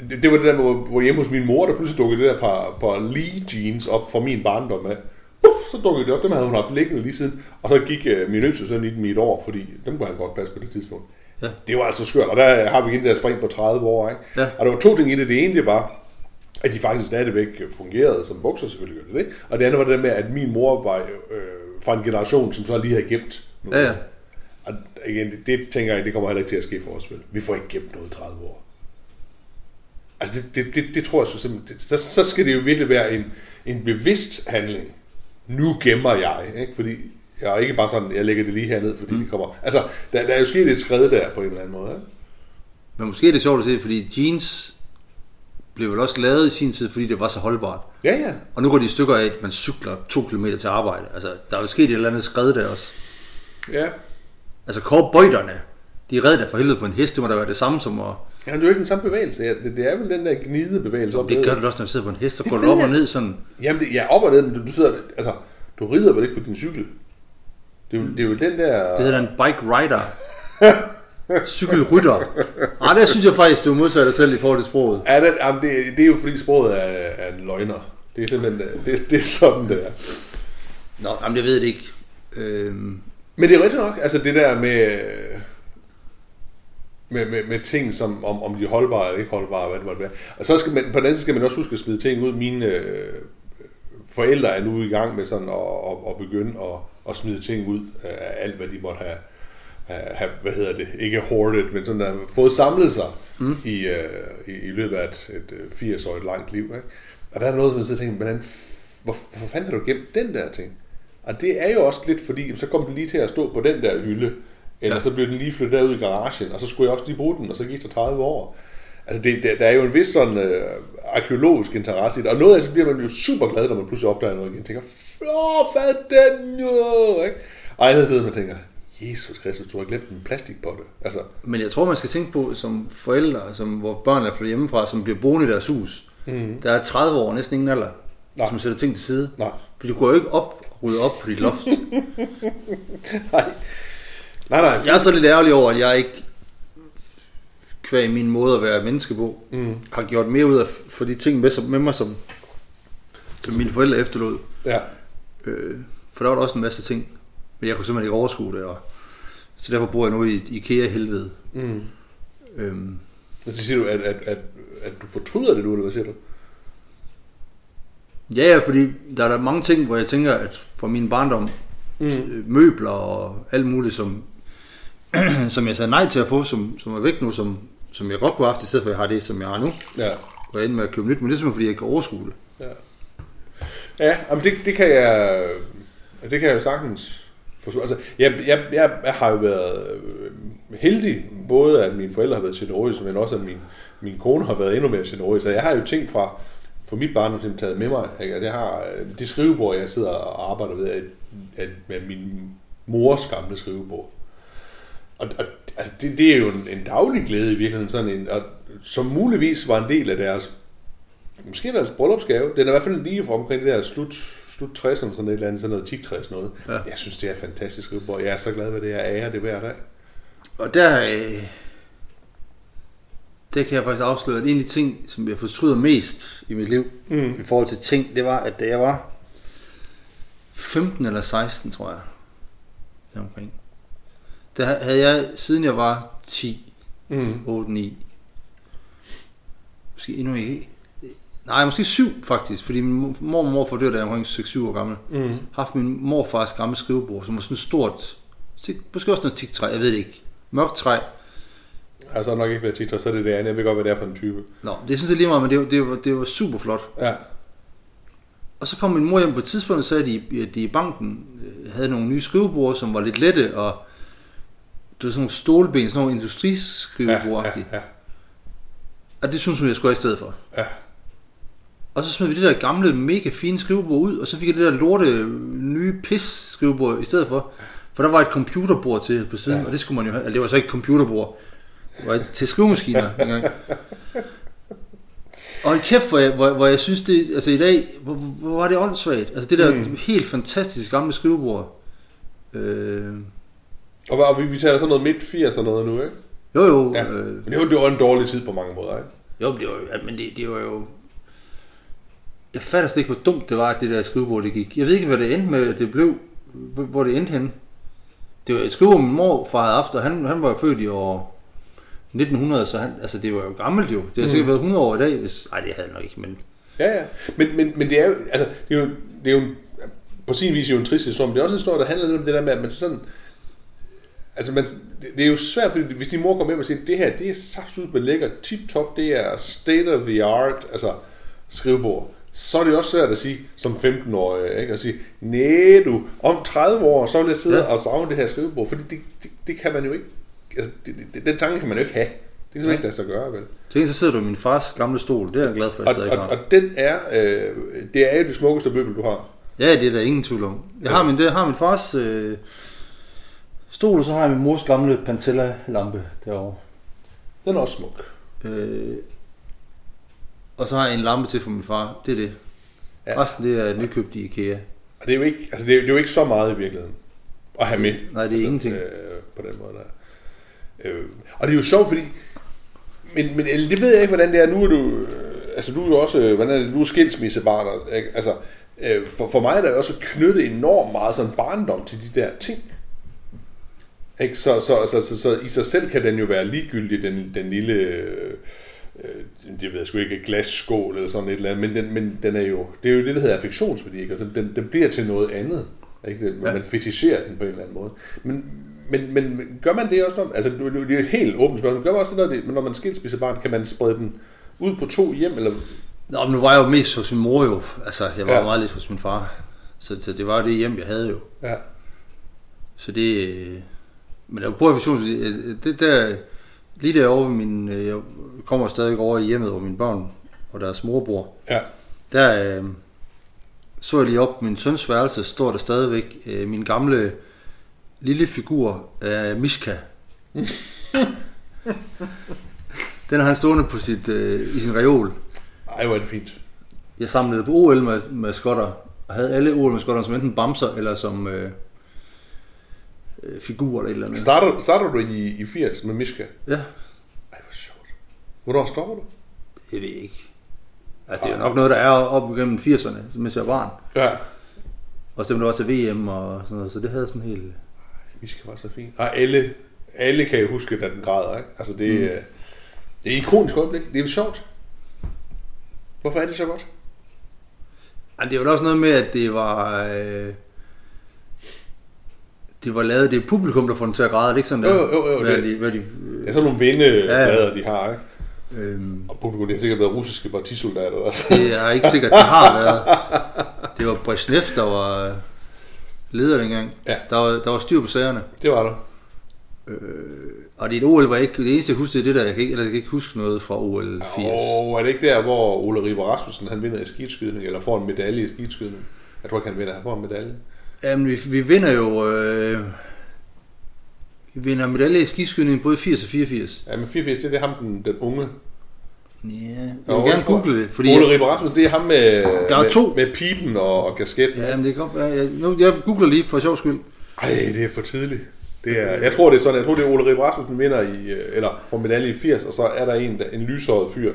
det, det, var det der, hvor, hvor hjemme hos min mor, der pludselig dukkede det der par, par Lee jeans op fra min barndom af. Uh, så dukkede det op, dem havde hun haft liggende lige siden. Og så gik øh, min yngste søn i dem i et år, fordi dem kunne han godt passe på det tidspunkt. Ja. Det var altså skørt, og der har vi igen det der spring på 30 år. Ikke? Ja. Og der var to ting i det. Det ene, det var, at de faktisk stadigvæk fungerede som bukser, selvfølgelig gør det det. Og det andet var det der med, at min mor var øh, fra en generation, som så lige havde gemt noget. Ja, ja. Og igen, det, det, tænker jeg, det kommer heller ikke til at ske for os, vel? Vi får ikke gemt noget i 30 år. Altså, det, det, det, det tror jeg så simpelthen, det, så, så skal det jo virkelig være en, en bevidst handling. Nu gemmer jeg, ikke? Fordi jeg er ikke bare sådan, jeg lægger det lige herned, fordi mm. det kommer... Altså, der, der er jo sket et skred der på en eller anden måde, ikke? Men måske er det sjovt at se, fordi jeans blev vel også lavet i sin tid, fordi det var så holdbart. Ja, ja. Og nu går de i stykker af, at man cykler to kilometer til arbejde. Altså, der er jo sket et eller andet skred der også. Ja. Altså, cowboyderne, de er reddet der for helvede på en hest, det må da være det samme som at... Ja, det er jo ikke den samme bevægelse. Ja, Det, det er vel den der gnide bevægelse. op Det gør du også, når du sidder på en hest, så går du op og ned sådan... Jamen, det, ja, op og ned, men du, du sidder, altså, du rider vel ikke på din cykel? Det er jo, det er jo den der... Det hedder en bike rider. Cykelrytter. Nej, der synes jeg faktisk, du modsat dig selv i forhold til sproget. Ja, det, jamen, det, det er jo fordi sproget er, er en løgner. Det er simpelthen, det, det er sådan det er. Nå, jamen, jeg ved det ikke. Øhm, Men det er rigtigt nok, altså det der med, med, med, med ting, som, om, om de er holdbare eller ikke holdbare, hvad det måtte være. Og så skal man, på den anden side skal man også huske at smide ting ud. Mine øh, forældre er nu i gang med sådan at, at, at begynde at, at smide ting ud af alt, hvad de måtte have, have, hvad hedder det, ikke hoardet, men sådan at fået samlet sig mm. i, øh, i, i løbet af et, et øh, 80-årigt langt liv. Ikke? Og der er noget, man sidder og tænker, hvordan, hvor, hvorfor fanden har du gemt den der ting? Og det er jo også lidt fordi, jamen, så kom den lige til at stå på den der hylde, eller ja. Så blev den lige flyttet derud i garagen, og så skulle jeg også lige bruge den, og så gik der 30 år. Altså, det, der, der er jo en vis sådan øh, arkeologisk interesse i det, og noget af det så bliver man jo super glad, når man pludselig opdager noget igen. Tænker, åh, hvad den jo, ikke? Og andet side, man tænker, Jesus Kristus, du har glemt en plastik på det. Altså, men jeg tror, man skal tænke på, som forældre, som, hvor børn er flyttet hjemmefra, som bliver boende i deres hus. Mm. Der er 30 år, næsten ingen alder, Nej. som sætter ting til side. nej. For du går jo ikke op rydde op på dit loft. Nej. Nej, nej. Jeg er så lidt ærgerlig over, at jeg ikke, kvæg min måde at være menneske på, mm. har gjort mere ud af for de ting med, som, med mig, som, som mine forældre efterlod. Ja. Øh, for der var der også en masse ting, men jeg kunne simpelthen ikke overskue det. Og, så derfor bor jeg nu i IKEA-helvede. Mm. Øhm, Så siger du, at, at, at, at du fortryder det nu, eller hvad siger du? Ja, ja, fordi der er der mange ting, hvor jeg tænker, at fra min barndom, mm. møbler og alt muligt, som, <clears throat> som jeg sagde nej til at få, som, som er væk nu, som, som jeg godt kunne have haft, i stedet for at jeg har det, som jeg har nu. Ja. Og jeg endte med at købe nyt, men det er simpelthen, fordi jeg kan overskue det. Ja, ja jamen det, det kan jeg det kan jeg jo sagtens forstå. Altså, jeg, jeg, jeg, jeg har jo været øh, heldig, både at mine forældre har været generøse, men også at min, min kone har været endnu mere generøs. Så jeg har jo ting fra, fra mit barn simpelthen taget med mig. Ikke? Jeg har øh, det skrivebord, jeg sidder og arbejder ved, at, at med min mors gamle skrivebord. Og, og altså, det, det er jo en, en daglig glæde i virkeligheden, sådan en, og, som muligvis var en del af deres måske er deres bryllupsgave. Den er i hvert fald lige fra omkring det der slut, slut 60'erne, sådan et eller andet, sådan noget 10 60 noget. Ja. Jeg synes, det er fantastisk skrivebord. Jeg er så glad ved det. Jeg ærer det hver dag. Og der, øh, der kan jeg faktisk afsløre, at en af de ting, som jeg fortryder mest i mit liv, Mm. i forhold til ting, det var, at da jeg var 15 eller 16, tror jeg, deromkring, der havde jeg, siden jeg var 10, Mm. 8, 9, måske endnu ikke, nej, måske 7 faktisk, fordi min mor og morfar dør, da jeg var omkring 6-7 år gammel, Mm. haft min morfars gamle skrivebord, som var sådan stort, måske også noget teaktræ, jeg ved det ikke, mørkt træ, Altså, nok ikke været titre, så er det det andet. Jeg ved godt, hvad det er for en type. Nå, det synes jeg lige meget, men det, var- det, var, det var super flot. Ja. Og så kom min mor hjem på et tidspunkt og sagde, at de, at de i banken øh, havde nogle nye skrivebord, som var lidt lette, og det var sådan nogle stålben, sådan nogle industriskrivebord ja, ja, ja. Og det synes hun, jeg skulle have i stedet for. Ja. Og så smed vi det der gamle, mega fine skrivebord ud, og så fik jeg det der lorte, nye pis skrivebord i stedet for. For der var et computerbord til på siden. Ja. og det skulle man jo have. Altså, det var så ikke et computerbord. Var et til skrivemaskiner engang. Og kæft, hvor jeg, hvor, hvor jeg synes det, altså i dag, hvor, hvor var det åndssvagt. Altså det der mm. Helt fantastisk gamle skrivebord. Øh, Og, og vi, vi tager sådan noget midt 80 og noget nu, ikke? jo jo, Ja. øh, Men det var, det var en dårlig tid på mange måder, ikke? jo, det var, jo- ja, men det, det var jo... Jeg fatter slet ikke, hvor dumt det var, at det der skrivebord, det gik. Jeg ved ikke, hvad det endte med, at det blev, hvor det endte henne. Det var et skrivebord, min mor haft, og han, han var født i år 1900, så han, altså det var jo gammelt jo. Det har sikkert været 100 år i dag, hvis... Nej, det havde det nok ikke, men... Ja, ja. Men, men, men det er jo, altså, det er jo, det er jo på sin vis jo en trist historie, men det er også en historie, der handler lidt om det der med, at man sådan, altså man, det, er jo svært, fordi hvis din mor kommer hjem og siger, det her, det er saftsus med lækker, tip-top, det er state of the art, altså skrivebord, så er det jo også svært at sige, som 15-årig, ikke? at sige, nej du, om 30 år, så vil jeg sidde ja. og savne det her skrivebord, fordi det, det, det kan man jo ikke, altså, det, det, den tanke kan man jo ikke have. Det kan simpelthen ikke lade sig gøre, vel? Tænk, så sidder du i min fars gamle stol. Det er jeg glad for, at jeg Og, stadig og, har. og den er, øh, det er jo det smukkeste møbel, du har. Ja, det er der ingen tvivl om. Jeg har min, det, har min fars øh, stol, og så har jeg min mors gamle Pantella-lampe derovre. Den er også smuk. Øh, og så har jeg en lampe til for min far. Det er det. Ja. Ja. Resten det er nykøbt i IKEA. Og det er jo ikke, altså det er, det er jo ikke så meget i virkeligheden at have med. Nej, det er altså, ingenting. Øh, på den måde der. Øh, og det er jo sjovt, fordi men, men det ved jeg ikke, hvordan det er. Nu er du, øh, altså du er jo også, øh, hvordan er det, du er skilsmissebarn. og, ikke? Altså, øh, for, for mig er der jo også knyttet enormt meget sådan barndom til de der ting. Ikke? Så, så, så, så, så, i sig selv kan den jo være ligegyldig, den, den lille, øh, øh, jeg ved sgu ikke, glasskål eller sådan et eller andet, men den, men den er jo, det er jo det, der hedder affektionsværdi, ikke? Altså, den, den bliver til noget andet. Ikke? Det- Ja. Man fetisherer den på en eller anden måde. Men, men, men gør man det også, når, altså det er et helt åbent spørgsmål, gør man også det, når, det, når man skilsmisser barn, kan man sprede den ud på to hjem, eller Nå, men nu var jeg jo mest hos min mor jo. Altså, jeg var ja. Meget lidt hos min far. Så, så det var jo det hjem, jeg havde jo. ja, Så det... øh, Men jeg prøver vision, det der... Lige derovre ved min... øh, Jeg kommer stadig over i hjemmet, hvor mine børn og deres mor bor. ja, Der øh, så jeg lige op på min søns værelse, står der stadigvæk øh, min gamle lille figur af Mishka. Den har han stående på sit, øh, i sin reol. ej, hvor er det fint. Jeg samlede på OL med, med skotter, og havde alle OL med skotter som enten bamser eller som øh, øh, figurer eller et eller andet. Starter, starter du i, i 80 med Mishka? Ja, Ej, hvor sjovt. Hvornår stopper du? jeg ved ikke. Altså, det er jo nok noget, der er op igennem 80'erne, mens jeg var barn. Ja. Og så var det også til VM og sådan noget, så det havde sådan helt... Mishka var så fint. Og alle, alle kan jo huske, da den græder, ikke? Altså, det, mm. det er et ikonisk øjeblik. Det er jo sjovt. Hvorfor er det så godt? Ej, det var da også noget med, at det var... Øh, det var lavet, det er publikum, der får den til at græde, er det ikke sådan der? Jo, jo, jo, Hvad det- de, hvad de, Det er sådan nogle vindeplader, ja. de har, ikke? øhm, Og publikum, det har sikkert været russiske partisoldater også. det er ikke sikkert, det har været. <laughs> Det var Brezhnev, der var leder dengang. Ja. Der, var, der var styr på sagerne. Det var der. Og det OL var ikke, det eneste jeg husker, det er det der, jeg kan ikke, eller jeg kan ikke huske noget fra OL 80. Og er det ikke der, hvor Ole Riber Rasmussen, han vinder i skidskydning, eller får en medalje i skidskydning? Jeg tror ikke, han vinder. Han får en medalje. Jamen, vi, vi vinder jo... Øh, vi vinder medalje i skiskydning både i 80 og 84. Ja, men 84, det er det ham, den, den unge. Ja, jeg vil gerne google det, fordi... Ole Ribber Rasmussen, det er ham med, Der er med, to. med pipen og, og kasket. Ja, men det kan godt være... Jeg, nu, jeg googler lige for sjov skyld. Ej, det er for tidligt. Det er, jeg tror, det er sådan, jeg tror, det er Ole Ribber Rasmussen vinder i, øh, eller får medalje i 80, og så er der en, der, en lyshåret fyr,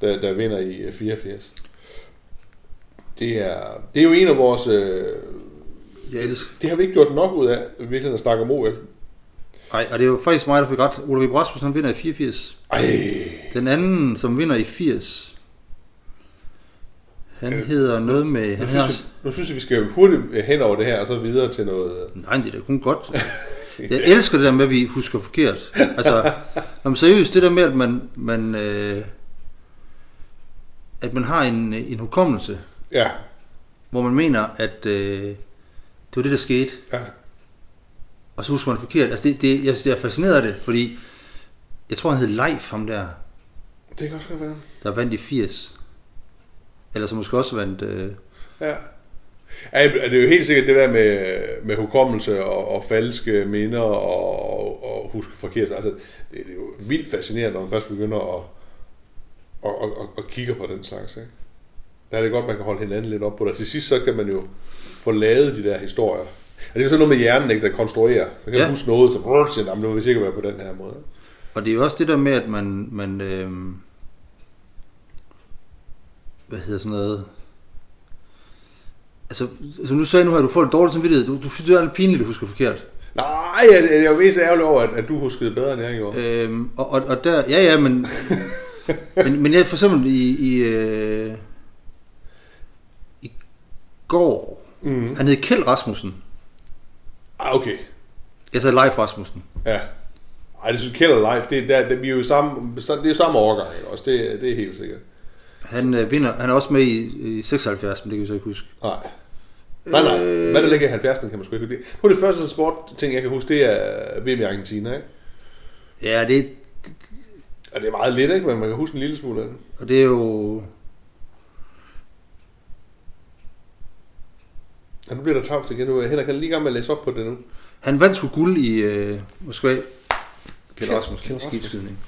der, der vinder i øh, 84. Det er, det er jo en af vores... Øh, Jeg elsker. det har vi ikke gjort nok ud af, i virkeligheden at snakke om OL. Ej, og det er jo faktisk mig, der fik ret. Ole Vibbe Rasmussen han vinder i 84. Ej, Den anden, som vinder i 80, han hedder noget med... nu synes, jeg, nu synes jeg, vi skal hurtigt hen over det her, og så videre til noget... nej, det er da kun godt. <laughs> Jeg elsker det der med, at vi husker forkert. Altså, <laughs> om seriøst, det der med, at man, man, øh, at man har en, en hukommelse, Ja, hvor man mener, at øh, det var det, der skete, ja. Og så husker man forkert. Altså, det, det, jeg, jeg er fascineret af det, fordi jeg tror, han hed Leif, ham der, Det kan også godt være. der vandt i 80. Eller som måske også vandt... Øh, Ja. Ja, det er jo helt sikkert det der med, med hukommelse og, og falske minder og, og huske forkert. Altså, det, det er jo vildt fascinerende, når man først begynder at, at, at, at, at kigge på den slags. Ikke? Der er det godt, man kan holde hinanden lidt op på det. Til sidst så kan man jo få lavet de der historier. Det er sådan noget med hjernen, ikke, der konstruerer. Så kan ja. Huske noget, så brrr, siger, "Jamen, nu vil vi sikkert være på den her måde. og det er jo også det der med, at man... man øh, hvad hedder sådan noget... Altså, som du sagde nu her, du får det dårligt samvittighed. Du, du synes, det er lidt pinligt, du husker forkert. Nej, jeg, jeg er jo mest ærgerlig over, at, at du huskede bedre, end jeg gjorde. Øhm, og, og, og der, ja, ja, men, <laughs> men, men jeg for eksempel i, i, øh, i går, Mm. han hed Kjeld Rasmussen. Ah, okay. Jeg sagde Leif Rasmussen. Ja. Ej, det synes Kjell Life, det, er der, det, vi er jo samme, det er samme ikke også? Det, det er helt sikkert. Han øh, vinder, han er også med i, i 76, men det kan vi så ikke huske. Nej. Nej, nej. Hvad der ligger i 70'erne, kan man sgu ikke huske. Det var det første sport ting, jeg kan huske, det er VM i Argentina, ikke? Ja, det, Og det er meget lidt, ikke? Men man kan huske en lille smule af det. og det er jo... Ja, nu bliver der tavst igen. Nu er Henrik han er lige gang med at læse op på det nu. Han vandt sgu guld i øh, Moskva. Kjeld Rasmussen, Kjeld Rasmussen.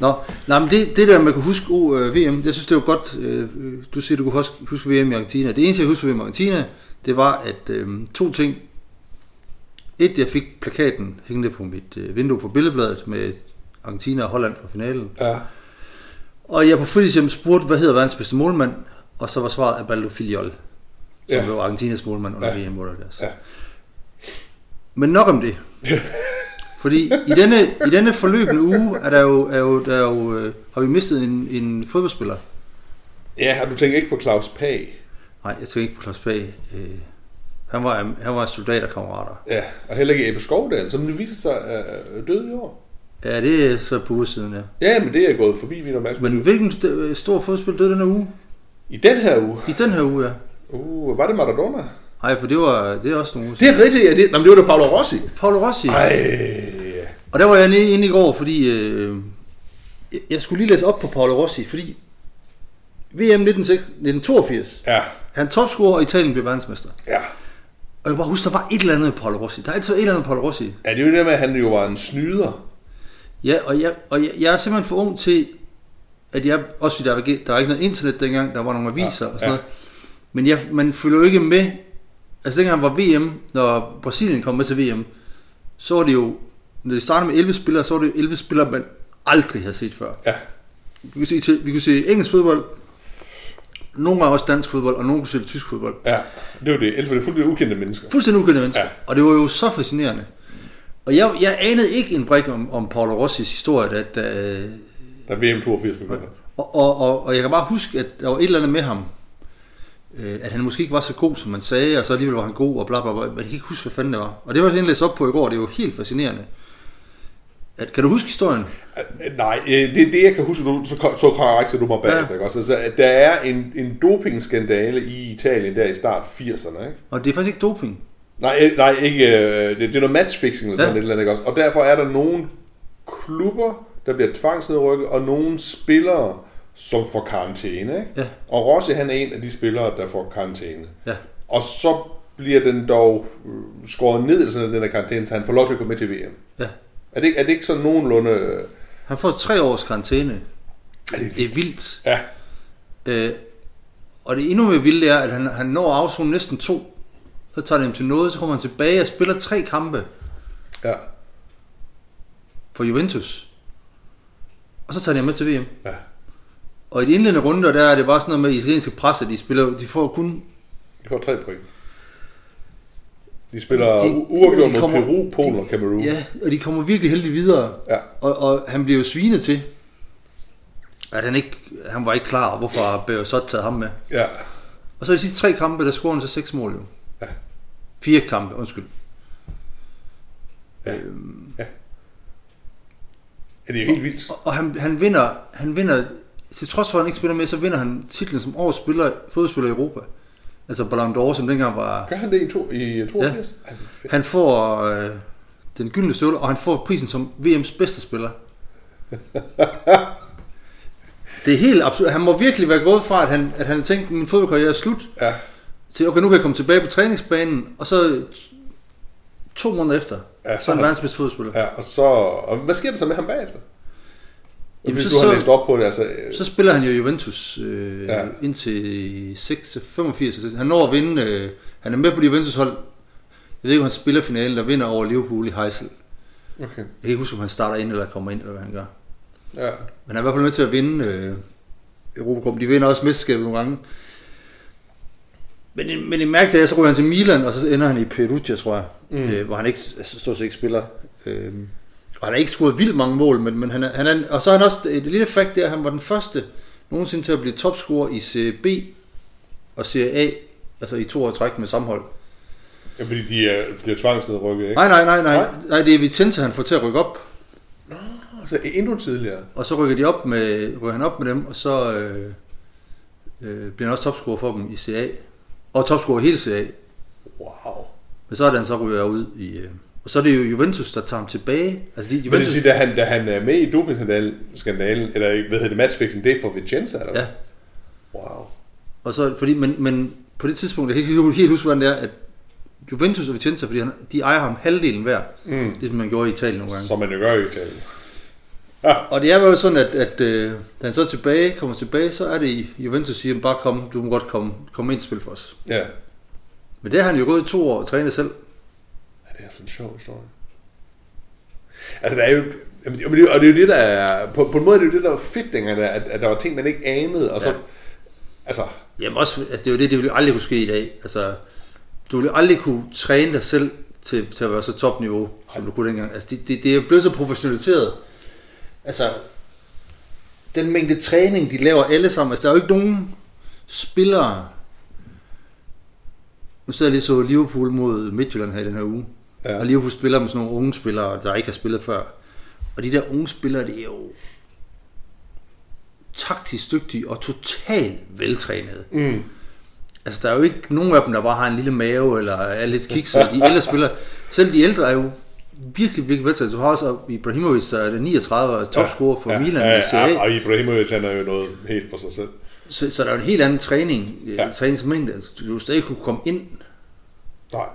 Nå, nej, men det, det der, man kan huske oh, øh, VM, jeg synes, det var godt. Øh, du siger, du kunne huske, huske VM i Argentina. Det eneste, jeg husker ved VM i Argentina, det var, at øh, to ting. Et, jeg fik plakaten hængende på mit øh, vindue for billedbladet med Argentina og Holland på finalen. Ja. Og jeg på fritidshjem spurgte, hvad hedder verdens bedste målmand? Og så var svaret Abaldo Filiol, som Ja. blev Argentinas målmand under Ja. VM 78. Ja. Men nok om det. <laughs> Fordi i denne, i denne forløbende uge er der jo, er jo, der er jo, øh, har vi mistet en, en fodboldspiller. Ja, og du tænker ikke på Claus Pag. Nej, jeg tænker ikke på Claus Pag. Øh, han var, han var soldaterkammerater. Ja, og heller ikke Ebbe Skovdal, som nu viser sig er død i år. Ja, det er så på uge siden, ja. Ja, men det er gået forbi min opmærksomhed. Men hvilken st- øh, stor fodboldspiller døde den her uge? I den her uge, I den her uge, ja. Uh, var det Maradona? Nej, for det var det er også nogle Det er rigtigt, ja. Det, nej, det var da Paolo Rossi. Paolo Rossi. Ej. Og der var jeg lige inde i går, fordi øh, jeg- skulle lige læse op på Paolo Rossi, fordi VM 1982, Ja, han er topscorer, og Italien blev verdensmester. ja. Og jeg kan bare huske, der var et eller andet med Paolo Rossi. Der er altid et eller andet med Paolo Rossi. Ja, det er jo det med, at han jo var en snyder. Ja, og jeg, og jeg, jeg er simpelthen for ung til, at jeg, også fordi der var, ikke- der var ikke noget internet dengang, der var nogle aviser Ja, og sådan ja. noget. Men jeg, man følger jo ikke med. Altså dengang var VM, når Brasilien kom med til VM, så var det jo, når det startede med 11 spillere, så var det jo 11 spillere, man aldrig havde set før. Ja, Vi kunne se, vi kunne se engelsk fodbold, nogle gange også dansk fodbold, og nogle kunne se tysk fodbold. ja. Det var det. Ellers var det fuldstændig ukendte mennesker. Fuldstændig ukendte mennesker. Ja. Og det var jo så fascinerende. Og jeg, jeg anede ikke en brik om, om Paolo Rossis historie, at, øh, Da VM 82 begyndte. og, og, og, og jeg kan bare huske, at der var et eller andet med ham, øh, at han måske ikke var så god, som man sagde, og så alligevel var han god, og bla bla bla. Jeg kan ikke huske, hvad fanden det var. Og det var jeg læst op på i går, det er jo helt fascinerende. At, kan du huske historien? Nej, øh, det er det, jeg kan huske, du så, så korrekt, så du må bagefter, Ja. Altså, at der er en, en dopingskandale i Italien der i start 80'erne, ikke? Og det er faktisk ikke doping. Nej, øh, nej ikke, øh, det, det er noget matchfixing eller sådan Ja. et eller andet, ikke også? Og derfor er der nogle klubber, der bliver tvangsnedrykket, og nogle spillere, som får karantæne, ikke? Ja. Og Rossi, han er en af de spillere, der får karantæne. Ja. Og så bliver den dog øh, skåret ned, eller sådan den der karantæne, så han får lov til at gå med til VM. Ja. Er det, ikke- er det ikke sådan nogenlunde... øh, Han får tre års karantæne. Det er vildt. Ja, Øh, og det endnu mere vilde er, at han, han når at afzone næsten to. Så tager det ham til noget, så kommer han tilbage og spiller tre kampe ja, for Juventus. Og så tager ham med til VM. ja. Og i de indledende runder, der er det bare sådan noget med, at italienske presse, de spiller, de får kun... De får tre point. De spiller De- uafgjort mod Peru, Polen og Cameroon. Ja, og de kommer virkelig heldigt videre. Ja. Og, og han bliver jo svinet til, at han ikke, han var ikke klar, hvorfor har Beresot taget ham med. ja. Og så i de sidste tre kampe, der scorer han så seks mål jo. Ja. Fire kampe, undskyld. Ja. Øhm, ja. Ja, det er jo helt vildt. og og han, han vinder, han vinder, til trods for at han ikke spiller med, så vinder han titlen som årets spiller, fodspiller i Europa. Altså Ballon d'Or, som dengang var... Gør han det i, to, i 82? Ja. Ej. Han får øh, den gyldne støvle, og han får prisen som VM's bedste spiller. <laughs> Det er helt absurd. Han må virkelig være gået fra, at han, at han tænkte, at min fodboldkarriere er slut, Ja, til okay, nu kan jeg komme tilbage på træningsbanen, og så to måneder efter, Ja, så så er han verdens bedste fodspiller. ja, og så... Og hvad sker der så med ham bagefter? Jamen, så- du har læst op på det, altså... øh, Så spiller han jo Juventus øh, Ja. indtil 6, 85. Han når at vinde, øh, han er med på det Juventus hold. Jeg ved ikke, om han spiller finalen, der vinder over Liverpool i Heysel. Okay. Jeg kan ikke huske, om han starter ind eller kommer ind, eller hvad han gør. Ja. Men han er i hvert fald med til at vinde øh, Europacupen. De vinder også mesterskabet nogle gange. Men, men i mærke er, så ryger han til Milan, og så ender han i Perugia, tror jeg. Mm. Mm. Øh, hvor han ikke, altså, stort set ikke spiller. Øh, og han har ikke scoret vildt mange mål, men, men han, er, han er, og så er han også, et lille fakt er, at han var den første nogensinde til at blive topscorer i Serie B og Serie A, altså i to år træk med sammenhold. ja, fordi de er, bliver tvangsnedrykket, ikke? Nej, nej, nej, nej, Nej. nej, det er Vicenza, han får til at rykke op. Så endnu tidligere. Og så rykker de op med, rykker han op med dem, og så øh, øh, bliver han også topscorer for dem i CA. Og topscorer hele CA. Wow. Men så er den så ryger ud i... Øh, og så er det jo Juventus, der tager ham tilbage. Altså de, Men det Juventus, sige, da han, da han er med i dopingskandalen, eller hvad hedder det, matchfixen, det er for Vicenza, eller hvad? Ja, Wow. og så, fordi, men, men på det tidspunkt, jeg kan ikke helt huske, hvordan det er, at Juventus og Vicenza, fordi han, de ejer ham halvdelen hver, Mm. ligesom man gjorde i Italien nogle gange. Som man jo gør i Italien. <laughs> Og det er jo sådan, at, at øh, da han så tilbage, kommer tilbage, så er det Juventus siger, bare kom, du må godt komme, komme ind og spille for os. Ja. Men det har han jo gået i to år og trænet selv. Det er sådan en sjov historie. Altså, der er jo... jamen, Og det det er jo det, der er... På, på en måde er det jo det, der var fedt dengang, der, at, at der var ting, man ikke anede, og så... Ja. Altså, Jamen også, altså det er jo det, det ville aldrig kunne ske i dag. Altså, du ville aldrig kunne træne dig selv til, til at være så topniveau, som du kunne dengang. Altså, det, det, det er blevet så professionaliseret. Altså, den mængde træning, de laver alle sammen. Altså, der er jo ikke nogen spillere... Nu sidder jeg lige så Liverpool mod Midtjylland her i den her uge. Ja. Ja. Og Liverpool spiller med sådan nogle unge spillere, der ikke har spillet før. Og de der unge spillere, det er jo taktisk dygtige og totalt veltrænede. mm, Altså, der er jo ikke nogen af dem, der bare har en lille mave, eller er lidt kikset. De ældre spillere, selv de ældre er jo virkelig, virkelig veltaget. Du har også Ibrahimovic, der er det 39 og topscorer for ja, Milan ja, i Serie ja, A. og Ibrahimovic, han er jo noget helt for sig selv. Så, så der er jo en helt anden træning, Ja. ja. træningsmængde. Altså, du vil stadig kunne komme ind. Nej.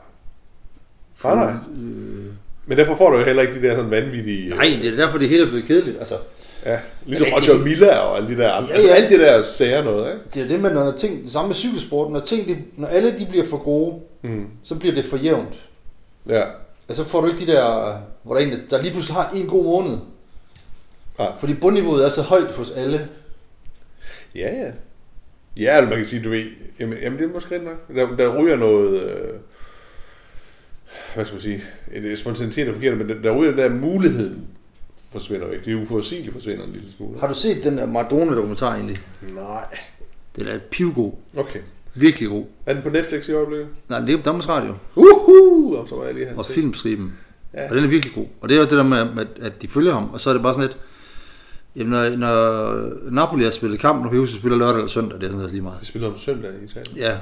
Nej, nej. Øh, Men derfor får du jo heller ikke de der sådan vanvittige... nej, det er derfor, det hele er blevet kedeligt. Altså, Ja, ligesom Men Roger det- Milla og alle de der andre. Ja, Altså ja. alt det der sager noget, ikke? det er det med, når ting, det samme med cykelsporten, når, ting, de, når alle de bliver for gode, Mm. så bliver det for jævnt. Ja. Altså, så får du ikke de der, hvor der, er en, der- lige pludselig har en god måned. Nej. Fordi bundniveauet er så højt hos alle. Ja, ja. Ja, eller man kan sige, du ved, jamen, jamen det er måske rigtigt nok. Der, der ryger noget, øh, hvad skal man sige, en spontanitet er forkert, men der, ryger den der muligheden forsvinder væk. Det er uforudsigeligt forsvinder en lille smule. Har du set den der Maradona-dokumentar egentlig? Nej. Den er pivgod. Okay. Virkelig god. Er den på Netflix i øjeblikket? Nej, det er på Danmarks Radio Uhu! Og så var jeg lige her og. Filmstriben. Ja. Og den er virkelig god. Og det er jo det der med, at de følger ham, og så er det bare sådan lidt, jamen når, når Napoli har spillet kamp, at de spiller lørdag eller søndag, det er sådan lidt lige meget. De spiller om søndagen i Italien. Ja,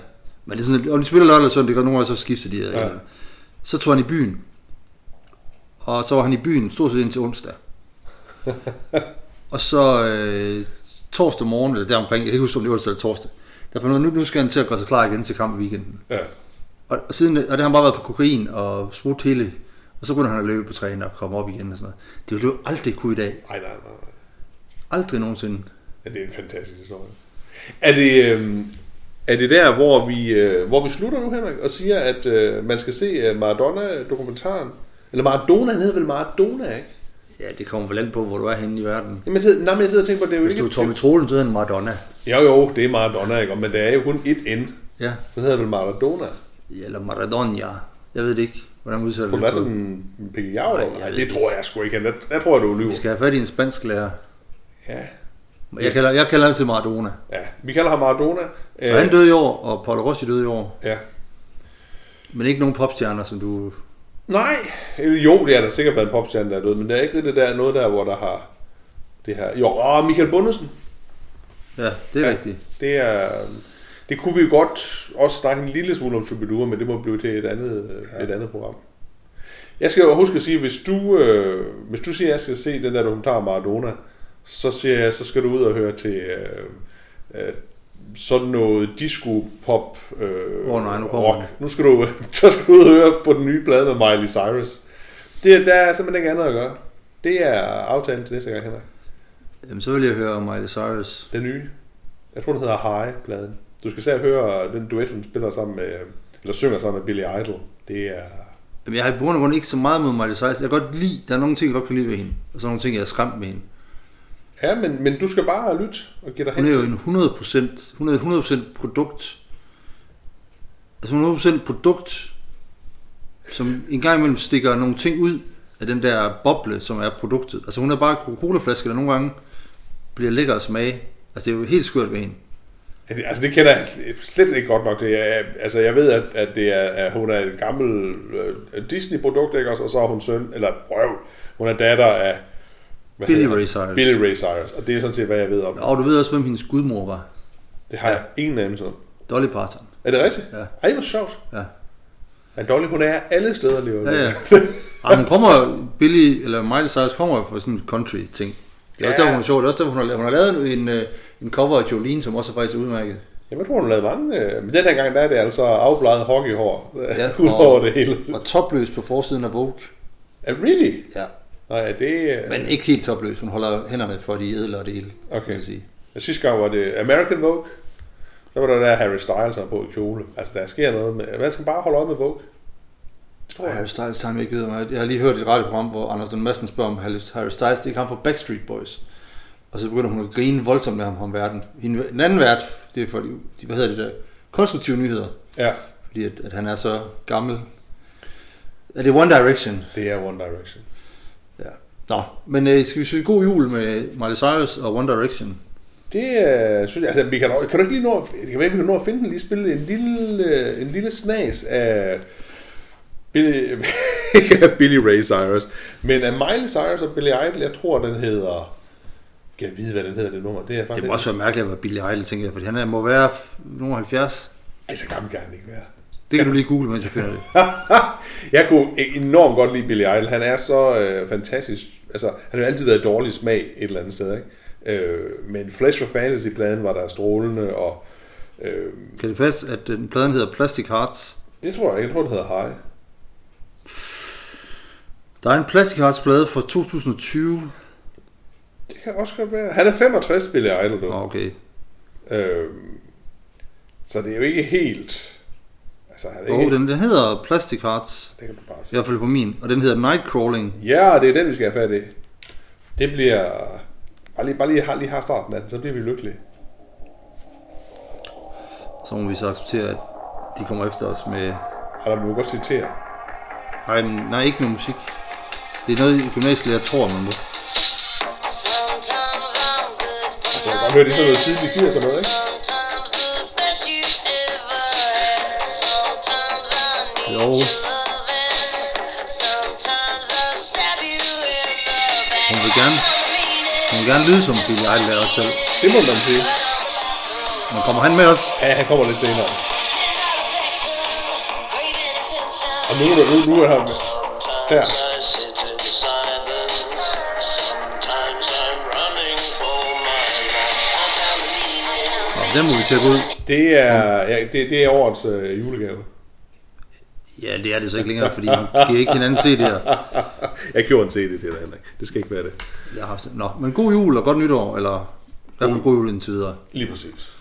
men det er sådan, om de spiller lørdag eller søndag, det kan nogle gange så skifte de. Ja. Ja. Så tog han i byen, og så var han i byen stort set indtil onsdag. og så øh, torsdag morgen, eller deromkring, jeg kan ikke huske, om det var onsdag eller torsdag, der fandt nu, nu skal han til at gøre sig klar igen til kamp i weekenden. Ja. Og, og, siden, og det har han bare været på kokain og smut hele, og så kunne han løbe på træning og komme op igen og sådan noget. Det ville du jo aldrig kunne i dag. Ej, nej, nej, nej. Aldrig nogensinde. Ja, det er en fantastisk historie. Er det, øh, er det der, hvor vi, øh, hvor vi slutter nu, Henrik, og siger, at øh, man skal se øh, Maradona-dokumentaren? Eller Maradona, han hedder vel Maradona, ikke? Ja, det kommer vel an på, hvor du er henne i verden. Jamen, jeg sidder, nej, men jeg sidder og tænker på, det er jo Hvis ikke... du er Tommy Trolen, så er han Maradona. Jo, jo, det er Maradona, ikke? Men det er jo kun et N. Ja. Så hedder det vel Maradona. Ja, Eller Maradona. Jeg ved det ikke, hvordan udtaler Kunne det det. sådan en Pekkiav? Nej, Nej, det tror jeg sgu ikke. Jeg, jeg tror, du lyver. Vi skal have fat i en spansk lærer. Ja. Jeg kalder, jeg kalder altid Maradona. ja, vi kalder ham Maradona. Så han døde i år, og Paolo Rossi døde i år. Ja. Men ikke nogen popstjerner, som du... Nej, eller jo, det er der sikkert været en popstjerne, der er død, men der er ikke rigtig der, noget der, hvor der har det her. Jo, og Michael Bundesen. Ja, det er ja. rigtigt. Det er... Det kunne vi jo godt også snakke en lille smule om Superdure, men det må blive til et andet, ja. et andet program. Jeg skal jo huske at sige, hvis du, øh, hvis du siger, at jeg skal se den der dokumentar om Maradona, så siger jeg, så skal du ud og høre til øh, øh, sådan noget disco-pop øh, Åh, nej, nu rock. den. Nu skal du, <laughs> så skal du ud og høre på den nye plade med Miley Cyrus. Det, der er simpelthen ikke andet at gøre. Det er aftalen til næste gang, Henrik. Jamen, så vil jeg høre om Miley Cyrus. Den nye. Jeg tror, den hedder High-pladen. Du skal selv høre den duet, hun spiller sammen med, eller synger sammen med Billy Idol. Det er... Jamen, jeg har i bund og grund ikke så meget mod Miley Cyrus. Jeg kan godt lide, der er nogle ting, jeg godt kan lide ved hende. Og så nogle ting, jeg er skræmt med hende. Ja, men, men du skal bare lytte og give dig Hun hen. er jo en 100%, hun er et 100% produkt. Altså hun er 100% produkt, som en gang imellem stikker nogle ting ud af den der boble, som er produktet. Altså hun er bare Coca-Cola-flaske, der nogle gange bliver lækker at smage. Altså det er jo helt skørt ved hende. Altså, det kender jeg slet ikke godt nok til. Jeg, altså, jeg ved, at, at, det er, at hun er et gammel øh, Disney-produkt, ikke også? Og så er hun søn, eller røv, hun er datter af... hvad Billy Ray? Cyrus. Billy Ray Cyrus. Og det er sådan set, hvad jeg ved om. Og du ved også, hvem hendes gudmor var. Det har jeg ingen anelse om. Dolly Parton. Er det rigtigt? Ja. Ej, hvor sjovt. Ja. Men Dolly, hun er alle steder lige Ja, ja. <laughs> Ej, hun kommer, Billy, eller Miley Cyrus kommer fra sådan en country ting. Det er også Ja. derfor, hun er sjov. Det er også derfor, hun har, hun har lavet en, øh, en cover af Jolene, som også er faktisk udmærket. Jamen, jeg tror, hun har lavet mange. øh, Men den her gang, der er det altså afbladet hockeyhår. Ja, Ja, <laughs> ud over det hele. Og topløs på forsiden af Vogue. Er really? Ja. Nej, det... øh, Men ikke helt topløs. Hun holder hænderne for de edlere dele. Okay. Kan jeg sige. Sidste gang var det American Vogue. Der var der der Harry Styles har på i kjole. Altså, der sker noget med... Man skal bare holde øje med Vogue. Det tror jeg. Harry Styles har ikke ved mig. Jeg har lige hørt et radioprogram, hvor Anders Lund Madsen spørger om Harry Styles. Det er ham fra Backstreet Boys. Og så begynder hun at grine voldsomt af ham om verden. Hende, en anden vært, det er for de, de hvad hedder det der, konstruktive nyheder. Ja, Fordi at, at han er så gammel. Er det One Direction? det er One Direction. Nå, men øh, skal vi sige god jul med Miley Cyrus og One Direction? Det øh, synes jeg, altså, vi kan, kan du ikke lige nå, det kan vi kan nå at finde den, lige spille en lille, øh, en lille snas af Billy, ikke <laughs> Billy Ray Cyrus, men af Miley Cyrus og Billy Idol, jeg tror, den hedder, kan jeg vide, hvad den hedder, det nummer? Det er Det faktisk må også være mærkeligt at være Billy Idol, tænker jeg, fordi han er, må være nogle 70. Ej, så gammel kan han ikke være. Det kan du lige google, mens jeg finder det. <laughs> jeg kunne enormt godt lide Billy Idol. Han er så øh, fantastisk. Altså, han har jo altid været dårlig smag et eller andet sted, ikke? Øh, men Flash of Fantasy-pladen var der strålende, og øh, Kan det passe, at den pladen hedder Plastic Hearts? det tror jeg, jeg tror, det hedder High. Der er en Plastic Hearts plade fra 2020. Det kan også godt være. Han er 65, Billy Idol, du. Okay. Øh, så det er jo ikke helt... Altså, er Og ikke... den, den hedder Plastic Hearts, Det kan du bare i sige. hvert fald på min, og den hedder Nightcrawling. Ja, det er den, vi skal have fat i. Det bliver... Bare lige, bare lige, har, lige har starten af den, så bliver vi lykkelige. Så må vi så acceptere, at de kommer efter os med... Eller må vi godt citere. Nej, men, nej, ikke med musik. Det er noget i gymnasiet, jeg tror, man må. For Jeg kan godt høre, det er sådan noget tidligt 80'er noget, ikke? Sometimes the best you ever had. Sometimes I need Jo. your loving. Sometimes I stab you in the back. Hun vil gerne, hun vil gerne lyde som Idol er også selv. Det må man sige. Men kommer han med os? Ja, han kommer lidt senere. Og nu, er der- nu, nu er han her. I den må vi tjekke ud. Det er, ja, det, det er årets øh, julegave. Ja, det er det så ikke længere, fordi man giver ikke hinanden CD'er. <laughs> Jeg gjorde en CD det, Henrik. Det skal ikke være det. Jeg har haft det. Nå, men god jul og godt nytår, eller hvert fald god jul indtil videre. Lige præcis.